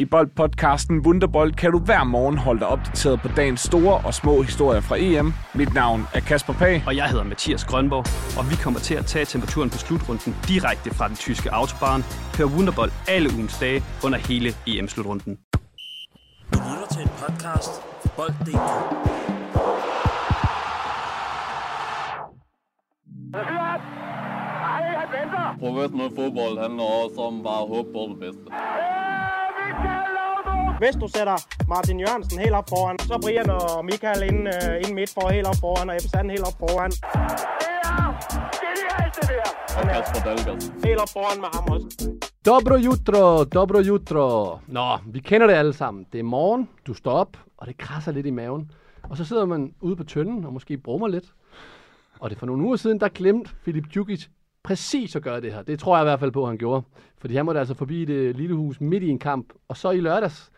I boldpodcasten Wunderbold kan du hver morgen holde dig opdateret på dagens store og små historier fra EM. Mit navn er Kasper Pag. Og jeg hedder Mathias Grønborg, og vi kommer til at tage temperaturen på slutrunden direkte fra den tyske autobahn. Hør Wunderbold alle ugens dage under hele EM-slutrunden. Du lytter til en podcast fra Bold.dk. Professionel fodbold handler også om bare at håbe på det bedste. Hvis du sætter Martin Jørgensen helt op foran, så Brian og Michael ind, øh, ind midt for helt op foran, og Ebbe Sand helt op foran. Og Kasper Dahlgaard. Helt op foran med ham også. Dobro jutro, dobro jutro. Nå, vi kender det alle sammen. Det er morgen, du står op, og det krasser lidt i maven. Og så sidder man ude på tønden og måske brummer lidt. Og det er for nogle uger siden, der glemte Filip Djukic præcis at gøre det her. Det tror jeg i hvert fald på, at han gjorde. Fordi han måtte altså forbi det lille hus midt i en kamp. Og så i lørdags,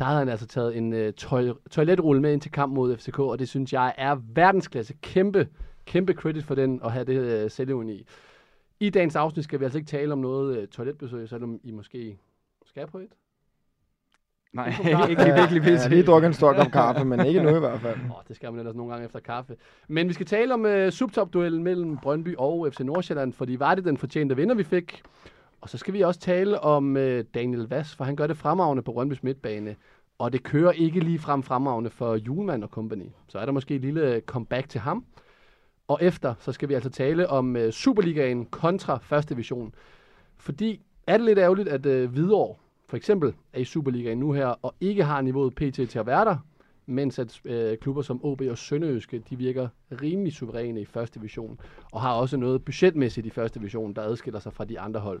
der havde han altså taget en uh, toil- toiletrulle med ind til kamp mod FCK. Og det synes jeg er verdensklasse. Kæmpe, kæmpe credit for den at have det uh, selvevne i. I dagens afsnit skal vi altså ikke tale om noget uh, toiletbesøg, selvom I måske skal på et. Nej, Ikke lige virkelig Jeg har lige drukket en stor kop kaffe, men ikke nu i hvert fald. Åh, det skal man ellers nogle gange efter kaffe. Men vi skal tale om uh, subtop-duellen mellem Brøndby og FC Nordsjælland, fordi var det den fortjente vinder, vi fik. Og så skal vi også tale om øh, Daniel Vass, for han gør det fremragende på Rønbys midtbane. Og det kører ikke lige frem fremragende for Julemand og company. Så er der måske et lille øh, comeback til ham. Og efter, så skal vi altså tale om øh, Superligaen kontra første division. Fordi er det lidt ærgerligt, at øh, Hvidovre for eksempel er i Superligaen nu her, og ikke har niveauet PT til at være der, mens at øh, klubber som OB og Sønderøske, de virker rimelig suveræne i første division, og har også noget budgetmæssigt i første division, der adskiller sig fra de andre hold.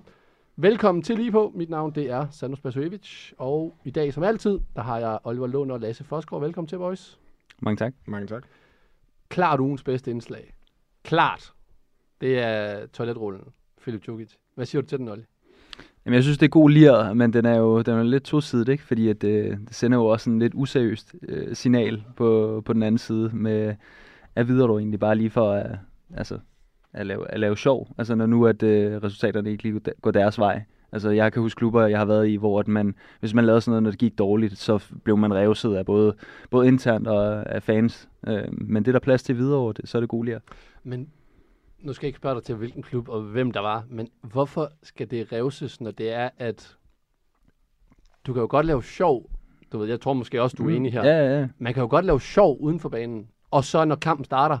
Velkommen til lige på. Mit navn det er Sandro Spasojevic, og i dag som altid, der har jeg Oliver Lund og Lasse Fosgaard. Velkommen til, boys. Mange tak. Mange tak. Klart ugens bedste indslag. Klart. Det er toiletrullen. Philip Djukic. Hvad siger du til den, Olli? Jamen, jeg synes, det er god lir, men den er jo den er lidt tosidig, ikke? Fordi at, øh, det sender jo også en lidt useriøst øh, signal på, på den anden side med, at videre du egentlig bare lige for at, altså, at, lave, at lave sjov. Altså når nu at øh, resultaterne ikke lige går deres vej. Altså jeg kan huske klubber, jeg har været i, hvor at man, hvis man lavede sådan noget, når det gik dårligt, så blev man revset af både, både internt og af fans. Øh, men det er der plads til videre, det, så er det god lir. Men nu skal jeg ikke spørge dig til, hvilken klub og hvem der var, men hvorfor skal det revses, når det er, at du kan jo godt lave sjov, du ved, jeg tror måske også, du er enig her. Ja, ja, ja. Man kan jo godt lave sjov uden for banen, og så når kampen starter,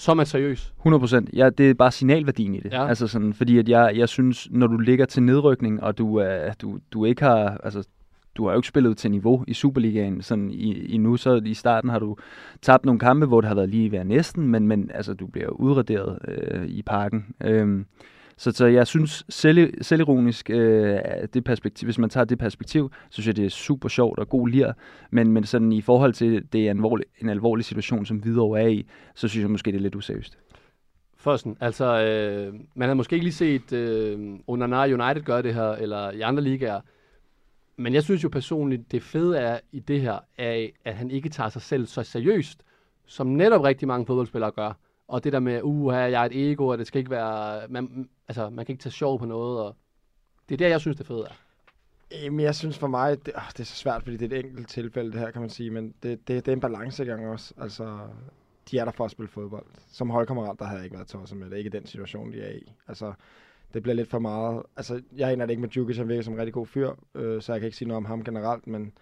så er man seriøs. 100 procent. Ja, det er bare signalværdien i det. Ja. Altså sådan, fordi at jeg, jeg synes, når du ligger til nedrykning, og du, uh, du, du ikke har, altså, du har jo ikke spillet til niveau i Superligaen sådan i, endnu, så i starten har du tabt nogle kampe, hvor det har været lige ved næsten, men, men altså, du bliver jo udraderet øh, i parken. Øhm, så, så jeg synes selv, selvironisk, øh, det perspektiv, hvis man tager det perspektiv, så synes jeg, det er super sjovt og god lir. Men, men sådan i forhold til, det er en alvorlig, en alvorlig situation, som Hvidovre er i, så synes jeg måske, det er lidt useriøst. Førsten, altså, øh, man havde måske ikke lige set øh, Onana United gøre det her, eller i andre ligaer, men jeg synes jo personligt, det fede er i det her, er, at han ikke tager sig selv så seriøst, som netop rigtig mange fodboldspillere gør. Og det der med, uh, jeg er et ego, og det skal ikke være, man, altså, man kan ikke tage sjov på noget, og det er der, jeg synes, det fede er. Jamen, jeg synes for mig, det, oh, det er så svært, fordi det er et enkelt tilfælde, det her, kan man sige, men det, det, det er en balancegang også. Altså, de er der for at spille fodbold. Som holdkammerat, der havde jeg ikke været tosset med det. Ikke i den situation, de er i. Altså, det bliver lidt for meget. Altså, jeg er det ikke med Djukic, han virker som en rigtig god fyr, øh, så jeg kan ikke sige noget om ham generelt, men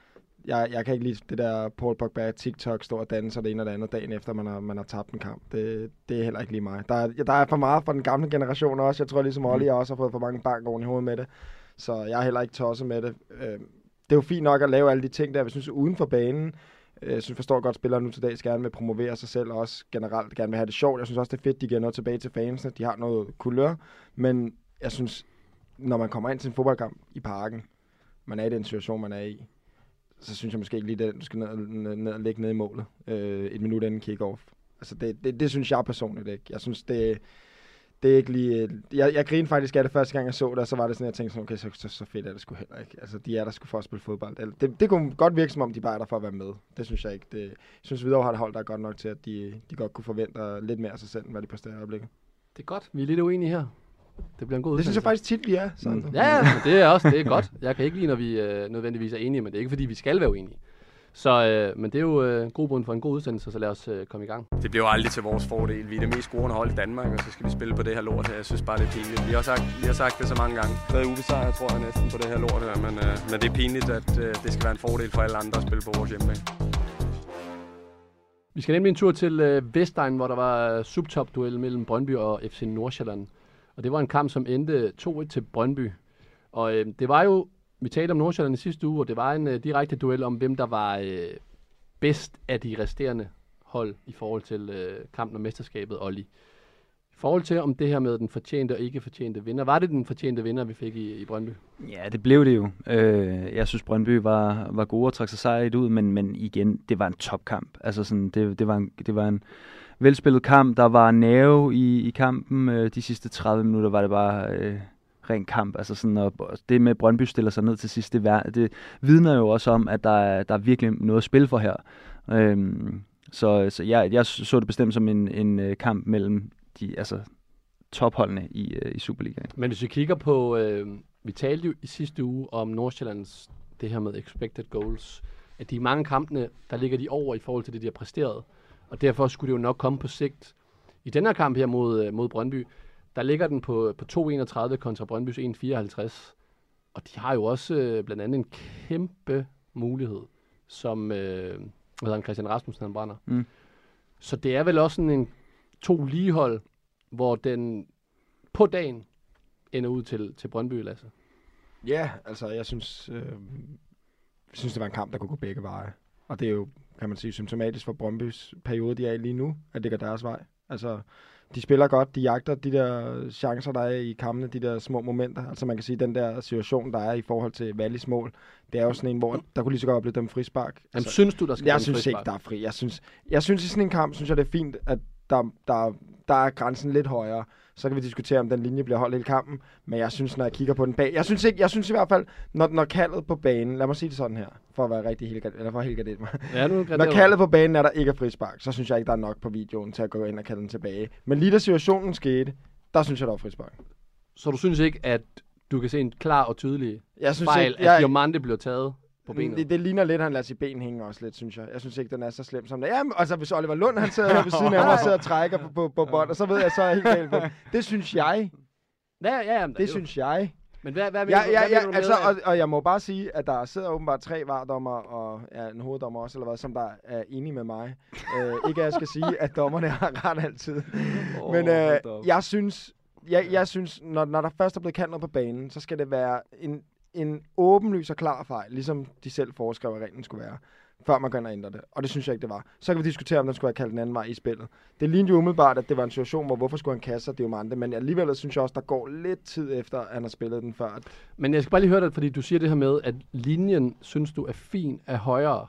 jeg, jeg kan ikke lide det der Paul Pogba TikTok står og danser det ene og det andet dagen efter, man har, man har tabt en kamp. Det, det er heller ikke lige mig. Der er, der er for meget fra den gamle generation også. Jeg tror ligesom Olli, jeg også har fået for mange bank oven i hovedet med det. Så jeg er heller ikke tosset med det. Øh, det er jo fint nok at lave alle de ting der, vi synes uden for banen. Øh, Jeg synes, forstår godt, at spillere nu til dags gerne vil promovere sig selv, og også generelt gerne vil have det sjovt. Jeg synes også, det er fedt, de giver noget tilbage til fansene. De har noget kulør. Men jeg synes, når man kommer ind til en fodboldkamp i parken, man er i den situation, man er i, så synes jeg måske ikke lige, at du skal ned, ned, ned og ligge ned i målet øh, et minut inden kick-off. Altså det, det, det, synes jeg personligt ikke. Jeg synes, det, det er ikke lige... Øh, jeg, jeg grinede faktisk af det første gang, jeg så det, og så var det sådan, jeg tænkte sådan, okay, så, så, så fedt er det sgu heller ikke. Altså, de er der sgu for at spille fodbold. Eller, Det, det kunne godt virke, som om de bare er der for at være med. Det synes jeg ikke. Det, jeg synes, videre har det hold, der er godt nok til, at de, de godt kunne forvente lidt mere af sig selv, end hvad de præsterer i øjeblikket. Det er godt. Vi er lidt uenige her. Det bliver en god Det synes jeg faktisk tit, vi er. Sådan. Mm. Ja, men det er også det er godt. Jeg kan ikke lide, når vi øh, nødvendigvis er enige, men det er ikke, fordi vi skal være uenige. Så, øh, men det er jo øh, god grund for en god udsendelse, så lad os øh, komme i gang. Det bliver jo aldrig til vores fordel. Vi er det mest scorende hold i Danmark, og så skal vi spille på det her lort her. Jeg synes bare, det er pinligt. Vi har sagt, vi har sagt det så mange gange. Der er ubesejret, tror jeg næsten, på det her lort her. Men, øh, men det er pinligt, at øh, det skal være en fordel for alle andre at spille på vores hjemmebane. Vi skal nemlig en tur til øh, Vestegn, hvor der var subtop-duel mellem Brøndby og FC Nordsjælland. Og det var en kamp, som endte 2-1 til Brøndby. Og øh, det var jo, vi talte om Nordsjælland i sidste uge, og det var en øh, direkte duel om, hvem der var øh, bedst af de resterende hold i forhold til øh, kampen om mesterskabet, Olli. I forhold til om det her med den fortjente og ikke fortjente vinder, var det den fortjente vinder, vi fik i, i Brøndby? Ja, det blev det jo. Øh, jeg synes, Brøndby var, var gode og trak sig sejrigt ud, men, men igen, det var en topkamp. Altså sådan, det, det, var en, det var en velspillet kamp. Der var nerve i, i kampen. Øh, de sidste 30 minutter var det bare øh, ren kamp. Altså sådan, og, det med, at Brøndby stiller sig ned til sidst, det, vær- det vidner jo også om, at der er, der er virkelig noget at spille for her. Øh, så så jeg, jeg så det bestemt som en, en øh, kamp mellem de altså, topholdene i, øh, i Superligaen. Men hvis vi kigger på, øh, vi talte jo i sidste uge om Nordsjællands, det her med expected goals, at de i mange kampene, der ligger de over i forhold til det, de har præsteret. Og derfor skulle det jo nok komme på sigt. I den her kamp her mod, øh, mod Brøndby, der ligger den på, på 2,31 kontra Brøndbys 1,54. Og de har jo også øh, blandt andet en kæmpe mulighed, som øh, hvad hedder han, Christian Rasmussen han brænder. Mm. Så det er vel også sådan en to ligehold, hvor den på dagen ender ud til, til Brøndby, Lasse. Ja, altså jeg synes, øh, jeg synes, det var en kamp, der kunne gå begge veje. Og det er jo, kan man sige, symptomatisk for Brøndbys periode, de er i lige nu, at det går deres vej. Altså, de spiller godt, de jagter de der chancer, der er i kampene, de der små momenter. Altså man kan sige, den der situation, der er i forhold til Wallis mål, det er jo sådan en, hvor der kunne lige så godt blive dem frispark. Jamen, Altså, synes du, der skal jeg synes ikke, frispark? der er fri. Jeg synes, jeg synes i sådan en kamp, synes jeg, det er fint, at der, der, der er grænsen lidt højere. Så kan vi diskutere, om den linje bliver holdt hele kampen. Men jeg synes, når jeg kigger på den bag... Jeg synes, ikke, jeg synes i hvert fald, når, når kaldet på banen... Lad mig sige det sådan her, for at være rigtig helt eller for at helt gardere mig. Ja, nu Når kaldet på banen er der ikke er frispark, så synes jeg ikke, der er nok på videoen til at gå ind og kalde den tilbage. Men lige da situationen skete, der synes jeg, der var frispark. Så du synes ikke, at du kan se en klar og tydelig Jeg synes fejl, ikke, at jeg, Diamante bliver taget på benet? det, det, ligner lidt, at han lader sit ben hænge også lidt, synes jeg. Jeg synes ikke, den er så slem som det. Jamen, altså, hvis Oliver Lund, han sidder ved siden af mig og sidder og trækker på, på, på bånd, og så ved jeg, så er helt galt på det. Det synes jeg. Ja, ja, ja. men Det synes jeg. Men hvad, hvad, Ja, ja, ja, altså, og, og jeg må bare sige, at der sidder åbenbart tre vardommer og ja, en hoveddommer også, eller hvad, som der er enige med mig. Øh, ikke at jeg skal sige, at dommerne har ret altid. Åh, Men øh, jeg synes, jeg, jeg synes når, når der først er blevet kaldt noget på banen, så skal det være en, en åbenlys og klar fejl, ligesom de selv foreskrev, at reglen skulle være, før man går ind og ændrer det. Og det synes jeg ikke, det var. Så kan vi diskutere, om den skulle have kaldt den anden vej i spillet. Det lignede jo umiddelbart, at det var en situation, hvor hvorfor skulle han kaste sig Diomande, men alligevel synes jeg også, der går lidt tid efter, at han har spillet den før. Men jeg skal bare lige høre dig, fordi du siger det her med, at linjen, synes du, er fin, er højere,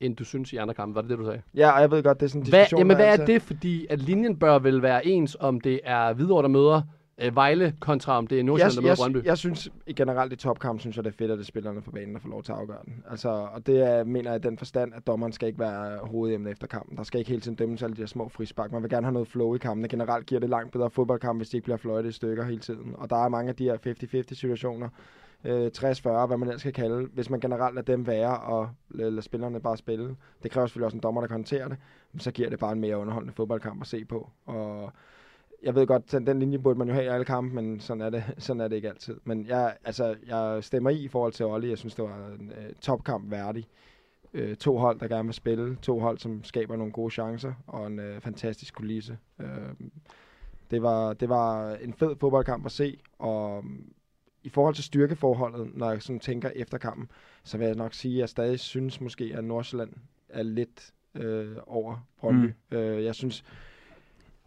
end du synes i andre kampe. Var det det, du sagde? Ja, og jeg ved godt, det er sådan en Hvad, diskussion. jamen, der hvad er altid det? Fordi at linjen bør vel være ens, om det er Hvidovre, der møder øh, Vejle, kontra om det er Nordsjælland, der møder jeg, Brøndby. jeg, jeg synes i generelt i topkamp, synes jeg, det er fedt, at det er spillerne på banen, der får lov til at afgøre den. Altså, og det er, mener jeg i den forstand, at dommeren skal ikke være hovedemne efter kampen. Der skal ikke hele tiden dømmes alle de her små frispark. Man vil gerne have noget flow i kampen. Generelt giver det langt bedre fodboldkamp, hvis de ikke bliver fløjtet i stykker hele tiden. Og der er mange af de her 50-50 situationer, øh, 60-40, hvad man ellers skal kalde, hvis man generelt lader dem være og lader spillerne bare spille. Det kræver selvfølgelig også en dommer, der kan håndtere det, men så giver det bare en mere underholdende fodboldkamp at se på. Og jeg ved godt, den, den linje burde man jo have i alle kampe, men sådan er det, sådan er det ikke altid. Men jeg, altså, jeg stemmer i i forhold til Olli. Jeg synes, det var en øh, topkamp værdig. Øh, to hold, der gerne vil spille. To hold, som skaber nogle gode chancer. Og en øh, fantastisk kulisse. Øh, det, var, det var en fed fodboldkamp at se. Og i forhold til styrkeforholdet, når jeg sådan tænker efter kampen, så vil jeg nok sige, at jeg stadig synes måske, at Nordsjælland er lidt øh, over Brøndby. Mm. Øh, jeg synes,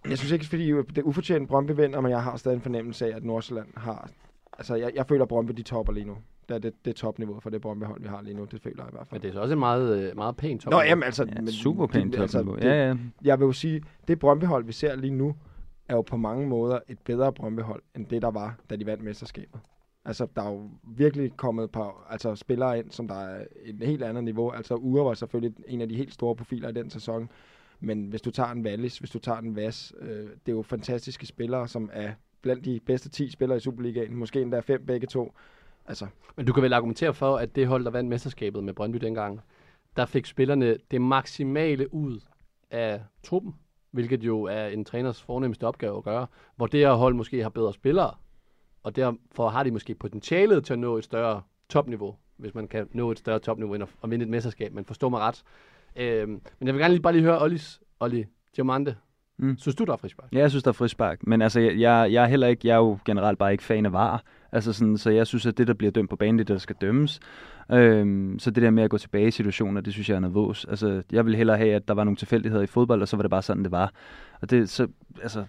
jeg synes ikke, fordi det er ufortjent Brøndby vinder, men jeg har stadig en fornemmelse af, at Nordsjælland har... Altså, jeg, jeg føler, at Brøndby de topper lige nu. Det er, det, det topniveauet for det Brøndby-hold, vi har lige nu. Det føler jeg i hvert fald. Men det er så også en meget, øh, meget pæn top. Nå, jamen altså... Ja, men super pænt altså, topniveau. det- Ja, ja. Jeg vil jo sige, det Brøndby-hold, vi ser lige nu, er jo på mange måder et bedre Brøndby-hold, end det, der var, da de vandt mesterskabet. Altså, der er jo virkelig kommet på, altså, spillere ind, som der er et helt andet niveau. Altså, Ure var selvfølgelig en af de helt store profiler i den sæson. Men hvis du tager en Wallis, hvis du tager en Vas, øh, det er jo fantastiske spillere, som er blandt de bedste 10 spillere i Superligaen. Måske endda fem begge to. Altså, Men du kan vel argumentere for, at det hold, der vandt mesterskabet med Brøndby dengang, der fik spillerne det maksimale ud af truppen, hvilket jo er en træners fornemmeste opgave at gøre, hvor det her hold måske har bedre spillere, og derfor har de måske potentialet til at nå et større topniveau, hvis man kan nå et større topniveau end at, at vinde et mesterskab, men forstå mig ret. Øhm, men jeg vil gerne lige bare lige høre Ollis, Olli Diamante. Mm. Synes du, der er frispark? Ja, jeg synes, der er frispark. Men altså, jeg, jeg, jeg er heller ikke, jeg er jo generelt bare ikke fan af VAR. Altså sådan, så jeg synes, at det, der bliver dømt på banen, det er der skal dømmes. Øhm, så det der med at gå tilbage i situationer, det synes jeg er nervøs. Altså, jeg vil hellere have, at der var nogle tilfældigheder i fodbold, og så var det bare sådan, det var. Og det, så, altså,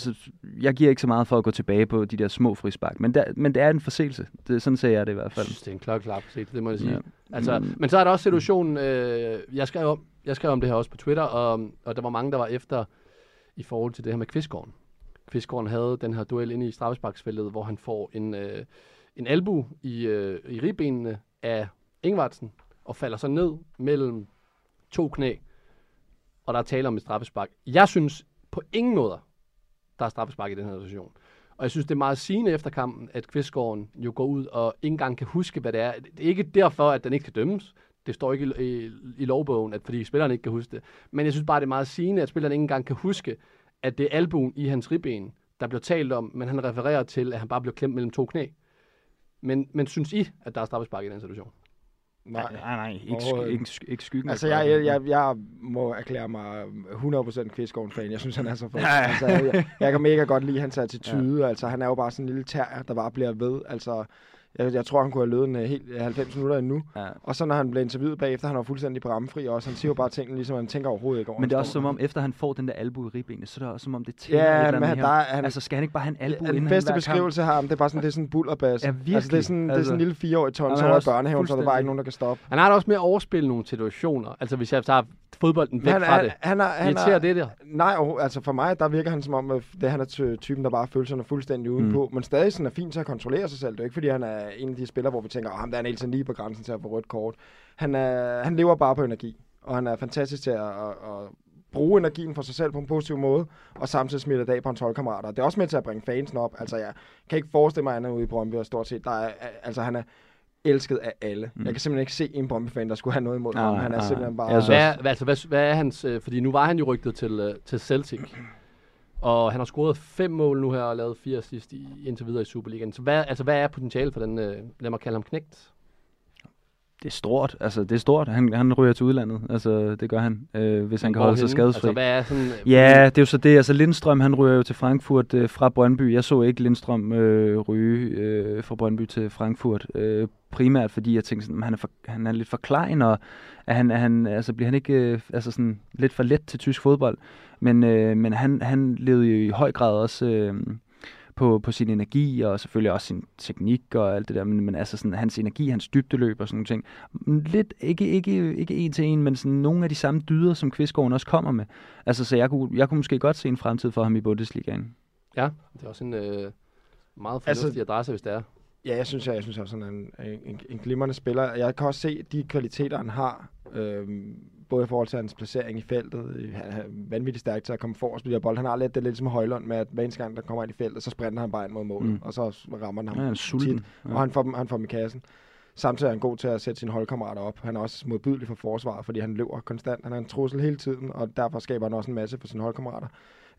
så jeg giver ikke så meget for at gå tilbage på de der små frispark. Men, der, men det er en forseelse. Det, sådan ser jeg det i hvert fald. synes, det er en klokkeklar forseelse, det må jeg sige. Ja. Altså, Mm. men så er der også situationen, øh, jeg, skrev om, jeg skrev om det her også på Twitter, og, og der var mange, der var efter i forhold til det her med Kvistgården. Kvistgården havde den her duel inde i straffesparksfeltet, hvor han får en, øh, en albu i, øh, i ribbenene af Ingvartsen, og falder så ned mellem to knæ, og der er tale om et straffespark. Jeg synes på ingen måde, der er straffespark i den her situation. Og jeg synes, det er meget sigende efter kampen, at Kvistgården jo går ud og ikke engang kan huske, hvad det er. Det er ikke derfor, at den ikke kan dømmes. Det står ikke i, i, i lovbogen, at fordi spilleren ikke kan huske det. Men jeg synes bare, det er meget sigende, at spilleren ikke engang kan huske, at det er albuen i hans ribben, der bliver talt om, men han refererer til, at han bare bliver klemt mellem to knæ. Men, men synes I, at der er straffespark i den situation? Nej. nej, nej. Ikke, sk- ikke, sk- ikke skyggen. Altså, spark. jeg, jeg, jeg må erklære mig 100% Kvistgården-fan. Jeg synes, han er så fed. Ja, ja. Altså, jeg, jeg kan mega godt lide hans attitude. Ja. Altså, han er jo bare sådan en lille tær, der bare bliver ved. Altså, jeg, jeg tror, han kunne have løbet en øh, helt 90 minutter endnu. Ja. Og så når han blev interviewet bagefter, han var fuldstændig bramfri også. Han siger jo bare tingene, ligesom han tænker overhovedet ikke over. Men det er han også som om, efter han får den der albu i ribbenet, så er det også som om, det tænder Ja, men andet der er- han- Altså, skal han ikke bare have en albu Ja, inden den han bedste beskrivelse her, det er bare sådan, det er sådan en bullerbas. Ja, Altså, det er virkelig. sådan, det er Altså- sådan en lille fireårig ton, så men er børnehaven, så er der bare ikke nogen, der kan stoppe. Han har da også med at overspille nogle situationer. Altså hvis jeg tager fodbolden væk han, fra han, det. han, er, han Irriterer er, det der? Nej, og, altså for mig, der virker han som om, at det, han er ty- typen, der bare føler sig fuldstændig udenpå, mm. men stadig sådan er fint til at kontrollere sig selv. Det er ikke, fordi han er en af de spillere, hvor vi tænker, at ham der er en helt lige på grænsen til at få rødt kort. Han, er, han lever bare på energi, og han er fantastisk til at, at, at bruge energien for sig selv på en positiv måde, og samtidig smitte det af på hans holdkammerater. Det er også med til at bringe fansen op. Altså, jeg kan ikke forestille mig, at han er ude i Brøndby, og stort set, der er, altså, han er elsket af alle. Mm. Jeg kan simpelthen ikke se en Brøndby-fan, der skulle have noget imod Nej, ham. Han er nej, simpelthen bare... Synes Hvad, er- altså, hvad, hvad er hans... Øh, fordi nu var han jo rygtet til, øh, til Celtic. Og han har scoret fem mål nu her og lavet fire sidst i, indtil videre i Superligaen. Så hvad, altså, hvad er potentialet for den, øh, lad mig kalde ham knægt? Det er stort. Altså, det er stort. Han, han ryger til udlandet. Altså, det gør han, øh, hvis han kan holde sig skadesfri. Altså, hvad er sådan... øh, Ja, det er jo så det. Altså Lindstrøm, han ryger jo til Frankfurt øh, fra Brøndby. Jeg så ikke Lindstrøm øh, ryge øh, fra Brøndby til Frankfurt. Øh, primært fordi jeg tænkte sådan, han er, for, han er lidt for klein, og er han, er han, altså, bliver han ikke øh, altså sådan, lidt for let til tysk fodbold. Men, øh, men han, han levede jo i høj grad også øh, på, på sin energi, og selvfølgelig også sin teknik og alt det der, men, men altså sådan, hans energi, hans dybdeløb og sådan nogle ting. Lidt, ikke, ikke, ikke en til en, men sådan nogle af de samme dyder, som Kvistgården også kommer med. Altså, så jeg kunne, jeg kunne måske godt se en fremtid for ham i Bundesligaen. Ja, det er også en øh, meget fornuftig Altså- altså, adresse, hvis det er. Ja, jeg synes, jeg, jeg synes også, han er en, en, en glimrende spiller. Jeg kan også se de kvaliteter, han har, øhm, både i forhold til hans placering i feltet. Han er vanvittigt stærk til at komme for og spille bold. Han har lidt det lidt som Højlund med, at hver eneste gang, der kommer ind i feltet, så sprinter han bare ind mod målet, Mm. og så rammer han ham Ja, han tit, og han får, dem, han får dem i kassen. Samtidig er han god til at sætte sine holdkammerater op. Han er også modbydelig for forsvaret, fordi han løber konstant. Han er en trussel hele tiden, og derfor skaber han også en masse for sine holdkammerater.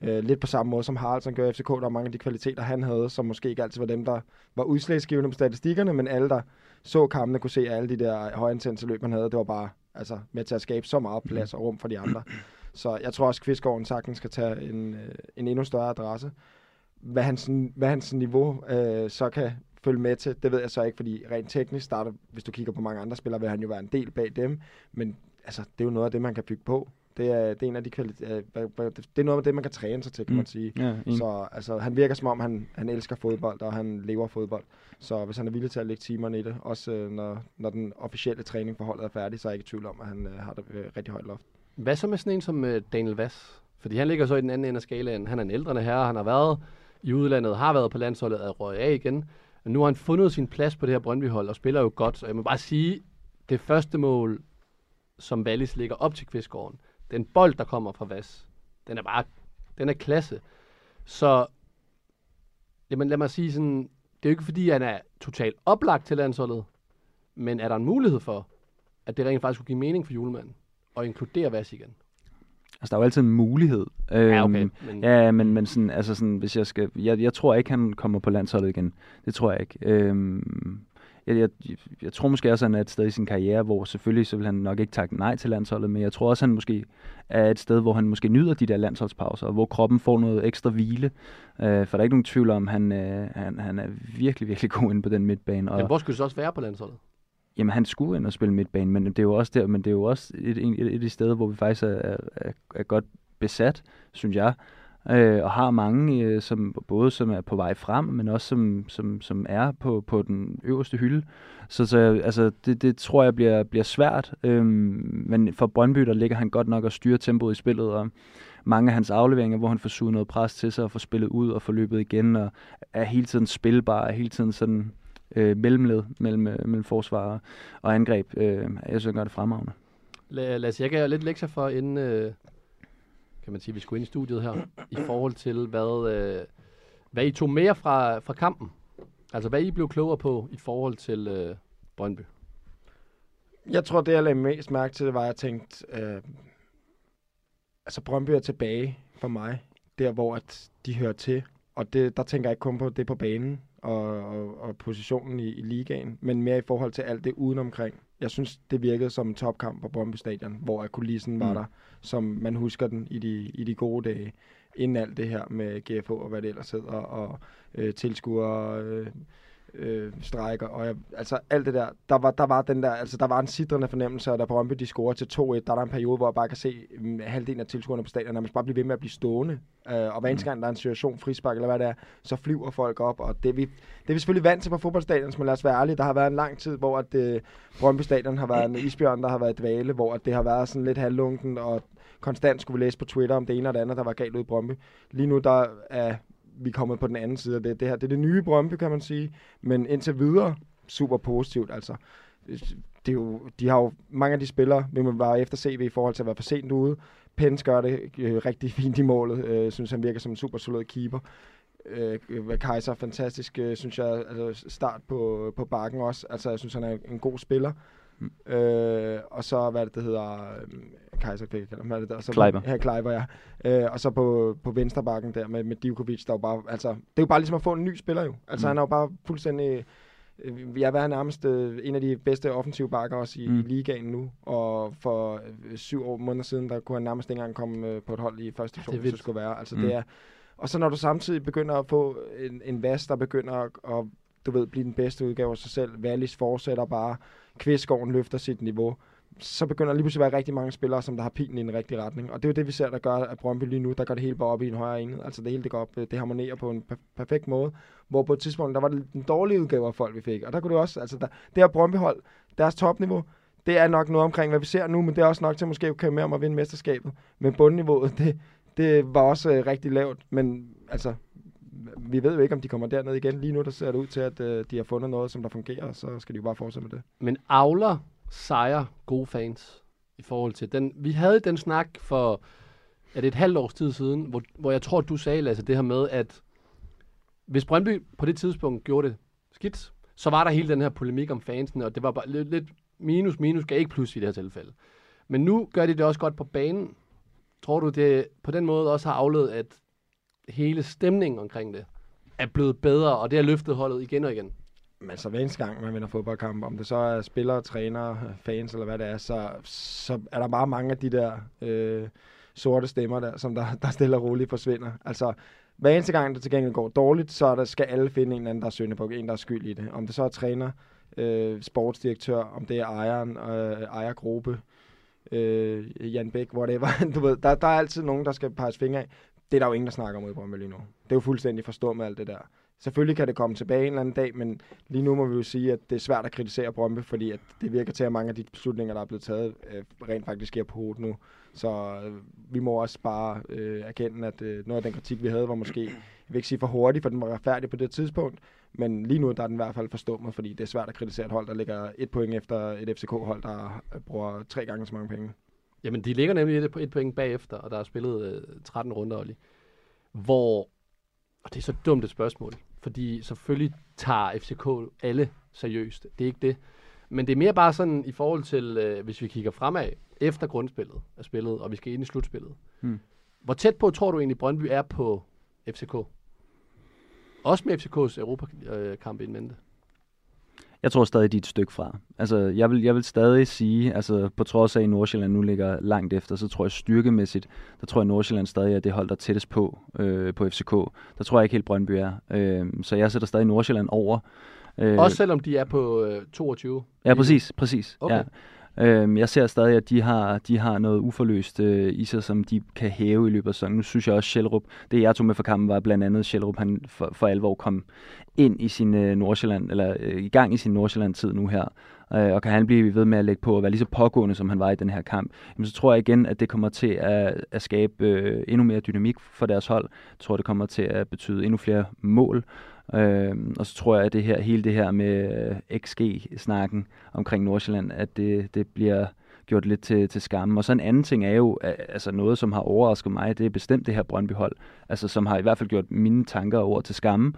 Øh, lidt på samme måde som Haraldsson gør i FCK. Der er mange af de kvaliteter, han havde, som måske ikke altid var dem, der var udslagsgivende på statistikkerne, men alle, der så kampene, kunne se, alle de der højintense løb, han havde, det var bare altså, med til at skabe så meget plads og rum for de andre. Så jeg tror også, at Kvistgården sagtens skal tage en, øh, en endnu større adresse. Hvad hans, hvad hans niveau øh, så kan følge med til, det ved jeg så ikke, fordi rent teknisk starter, hvis du kigger på mange andre spillere, vil han jo være en del bag dem, men altså, det er jo noget af det, man kan bygge på. Det er, det er en af de kvaliteter, det er noget af det, man kan træne sig til, kan Mm. man sige. Ja. Så altså, han virker som om, han, han elsker fodbold, og han lever fodbold. Så hvis han er villig til at lægge timerne i det, også øh, når, når den officielle træning for holdet er færdig, så er jeg ikke i tvivl om, at han øh, har det øh, rigtig højt loft. Hvad så med sådan en som øh, Daniel Vass? Fordi han ligger så i den anden ende af skalaen. Han er en ældre herre, han har været i udlandet, har været på landsholdet, er røget af igen. Men nu har han fundet sin plads på det her Brøndby-hold og spiller jo godt. Så jeg må bare sige, det første mål, som Wallis ligger op til Kvistgården, den bold, der kommer fra Vass, den er bare, den er klasse. Så Jamen lad mig sige sådan, det er jo ikke fordi, han er totalt oplagt til landsholdet, men er der en mulighed for, at det rent faktisk kunne give mening for julemanden, og inkludere Vas igen? Altså, der er jo altid en mulighed. Ja, okay. Øhm, Men, Ja, men, men sådan, altså sådan, hvis jeg skal... Jeg, jeg tror ikke, han kommer på landsholdet igen. Det tror jeg ikke. Øhm, jeg, jeg, jeg tror måske også, at han er et sted i sin karriere, hvor selvfølgelig så vil han nok ikke takke nej til landsholdet, men jeg tror også, at han måske er et sted, hvor han måske nyder de der landsholdspauser, og hvor kroppen får noget ekstra hvile. Øh, for der er ikke nogen tvivl om, at han, øh, han, han er virkelig, virkelig god inde på den midtbane. Og, men hvor skulle så også være på landsholdet? Jamen, han skulle ind og spille midtbane, men det er jo også der, men det er jo også et, et, et de steder, hvor vi faktisk er, er, er, er godt besat, synes jeg, øh, og har mange, øh, som både som er på vej frem, men også som, som, som er på, på den øverste hylde. Så, så altså, det, det tror jeg bliver, bliver svært, øh, men for Brøndby, der ligger han godt nok og styre tempoet i spillet, og mange af hans afleveringer, hvor han får suget noget pres til sig og får spillet ud og får løbet igen, og er hele tiden spilbar, er hele tiden sådan øh, mellemled mellem, øh, mellem forsvar og angreb. Øh, jeg synes, han gør det fremragende. Lad, lad os, jeg gav lidt lektier for, inden øh, kan man sige, vi skulle ind i studiet her, i forhold til, hvad, øh, hvad I tog mere fra, fra kampen. Altså, hvad I blev klogere på i forhold til øh, Brøndby. Jeg tror, det jeg lagde mest mærke til, det var, at jeg tænkte, øh, altså Brøndby er tilbage for mig, der hvor at de hører til. Og det, der tænker jeg ikke kun på det på banen og, og, og positionen i, i ligaen, men mere i forhold til alt det udenomkring. Jeg synes, det virkede som en topkamp på Brøndby Stadion, hvor kulissen var Mm. der, som man husker den i de, i de gode dage, inden alt det her med GFH og hvad det ellers hedder, og øh, tilskuere, øh, øh, strækker, og jeg, altså alt det der, der var, der var den der, altså der var en sidrende fornemmelse, og da Brøndby de scorer til 2-1, der er der en periode, hvor jeg bare kan se um, halvdelen af tilskuerne på stadion, nærmest bare blive ved med at blive stående, øh, og hver eneste gang der er en situation, frispark eller hvad det er, så flyver folk op, og det er vi, det er vi selvfølgelig vant til på fodboldstadion, men lad os være ærlige, der har været en lang tid, hvor at, øh, Brøndby Stadion har været en isbjørn, der har været dvale, hvor at det har været sådan lidt halvlunken, og konstant skulle vi læse på Twitter om det ene og det andet, der var galt ud i Brøndby. Lige nu, der er vi kommet på den anden side af det. Det her det er det nye Brøndby, kan man sige. Men indtil videre, super positivt. Altså, det er jo, de har jo mange af de spillere, vi må bare efter CV i forhold til at være for sent ude. Pence gør det øh, rigtig fint i målet. Øh, synes, han virker som en super solid keeper. Øh, Kaiser, fantastisk, øh, synes jeg, altså start på, på bakken også. Altså, jeg synes, han er en god spiller. Mm. Øh, og så, hvad er det, det hedder, øh, Kaiser fik jeg er det der? Så, Kleiber. Ja, Kleiber, ja. Øh, og så på, på venstre bakken der med, med Divkovic, der er jo bare, altså, det er jo bare ligesom at få en ny spiller jo. Altså, Mm. han er jo bare fuldstændig, øh, jeg er nærmest øh, en af de bedste offensive bakker også i, mm. I ligaen nu, og for øh, syv år, måneder siden, der kunne han nærmest ikke engang komme øh, på et hold i første division, er hvis det skulle være. Altså, Mm. det er, og så når du samtidig begynder at få en, en vas, der begynder at, at du ved, blive den bedste udgave af sig selv, Wallis fortsætter bare, Kvistgården løfter sit niveau, så begynder lige pludselig at være rigtig mange spillere, som der har pilen i den rigtige retning. Og det er jo det, vi ser, der gør, at Brøndby lige nu, der går det hele bare op i en højere enhed. Altså det hele, det går op, det harmonerer på en per- perfekt måde. Hvor på et tidspunkt, der var det en dårlig udgave af folk, vi fik. Og der kunne det også, altså der, det her Brøndby-hold, deres topniveau, det er nok noget omkring, hvad vi ser nu, men det er også nok til måske at køre med om at vinde mesterskabet. Men bundniveauet, det, det var også øh, rigtig lavt. Men altså, vi ved jo ikke, om de kommer derned igen. Lige nu, der ser det ud til, at øh, de har fundet noget, som der fungerer, og så skal de jo bare fortsætte med det. Men avler sejre gode fans i forhold til den. Vi havde den snak for er det et halvt års tid siden, hvor, hvor jeg tror, du sagde, Lasse, det her med, at hvis Brøndby på det tidspunkt gjorde det skidt, så var der hele den her polemik om fansene, og det var bare lidt, lidt minus, minus gav ikke plus i det her tilfælde. Men nu gør de det også godt på banen. Tror du, det på den måde også har afledt, at hele stemningen omkring det er blevet bedre, og det har løftet holdet igen og igen? Men så hver eneste gang, man vinder fodboldkamp, om det så er spillere, trænere, fans eller hvad det er, så, så er der bare mange af de der øh, sorte stemmer der, som der, der stille og roligt forsvinder. Altså, hver eneste gang, det til gengæld går dårligt, så er der, skal alle finde en eller anden, der er syndende på, en, der er skyld i det. Om det så er træner, øh, sportsdirektør, om det er ejeren, øh, ejergruppe, øh, Jan Bæk, whatever. du ved, der, der er altid nogen, der skal peges fingre af. Det er der jo ingen, der snakker om i Brøndby lige nu. Det er jo fuldstændig forstået med alt det der. Selvfølgelig kan det komme tilbage en eller anden dag, men lige nu må vi jo sige, at det er svært at kritisere Brøndby, fordi at det virker til, at mange af de beslutninger, der er blevet taget, øh, rent faktisk er på hovedet nu. Så øh, vi må også bare øh, erkende, at øh, noget af den kritik, vi havde, var måske, jeg vil ikke sige for hurtigt, for den var retfærdig på det tidspunkt, men lige nu der er den i hvert fald forstummet, fordi det er svært at kritisere et hold, der ligger et point efter et FCK-hold, der øh, bruger tre gange så mange penge. Jamen, de ligger nemlig et, et point bagefter, og der er spillet øh, 13 runder, Olli. Hvor, og det er så dumt et spørgsmål, fordi selvfølgelig tager FCK alle seriøst. Det er ikke det. Men det er mere bare sådan i forhold til, øh, hvis vi kigger fremad, efter grundspillet er spillet, og vi skal ind i slutspillet. Hmm. Hvor tæt på tror du egentlig Brøndby er på FCK? Også med FCK's Europakamp in mente. Jeg tror stadig, de er et stykke fra. Altså, jeg vil, jeg vil stadig sige, altså på trods af, at Nordsjælland nu ligger langt efter, så tror jeg styrkemæssigt, der tror jeg, Nordsjælland stadig er det hold, der er tættest på, øh, på FCK. Der tror jeg ikke helt, Brøndby er. Øh, så jeg sætter stadig Nordsjælland over. Øh, Også selvom de er på øh, 22? Ja, præcis. præcis Okay. Ja. Øhm, jeg ser stadig, at de har, de har noget uforløst øh, i sig, som de kan hæve i løbet af sæsonen. Nu synes jeg også, Sjælrup, det jeg tog med for kampen, var blandt andet, Sjælrup han for, for alvor kom ind i sin øh, Nordsjælland, eller øh, i gang i sin Nordsjælland-tid nu her. Øh, og kan han blive ved med at lægge på og være lige så pågående, som han var i den her kamp, jamen, så tror jeg igen, at det kommer til at, at skabe øh, endnu mere dynamik for deres hold. Jeg tror, det kommer til at betyde endnu flere mål. Øh, og så tror jeg, at det her, hele det her med øh, XG-snakken omkring Nordsjælland, at det, det bliver gjort lidt til, til skamme. Og så en anden ting er jo, at, altså noget, som har overrasket mig, det er bestemt det her Brøndby-hold, altså som har i hvert fald gjort mine tanker over til skamme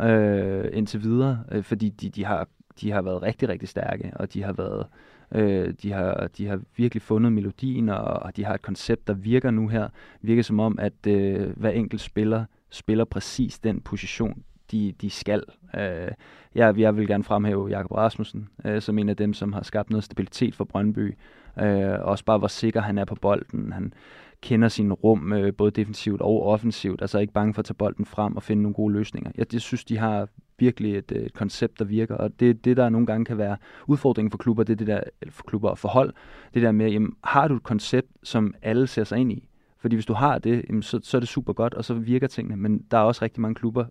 øh, indtil videre, øh, fordi de, de, har, de har været rigtig, rigtig stærke, og de har været Øh, de, har, de har virkelig fundet melodien, og, og de har et koncept, der virker nu her. virker som om, at øh, hver enkelt spiller spiller præcis den position, de, de skal. Øh, jeg, jeg vil gerne fremhæve Jakob Rasmussen øh, som en af dem, som har skabt noget stabilitet for Brøndby. Øh, også bare, hvor sikker han er på bolden. Han kender sin rum, øh, både defensivt og offensivt. Altså er ikke bange for at tage bolden frem og finde nogle gode løsninger. Jeg, jeg synes, de har virkelig et, et koncept, der virker, og det det, der nogle gange kan være udfordringen for klubber, det er det der, eller for klubber og forhold, det der med, jamen, har du et koncept, som alle ser sig ind i? Fordi hvis du har det, jamen, så, så er det super godt, og så virker tingene. Men der er også rigtig mange klubber,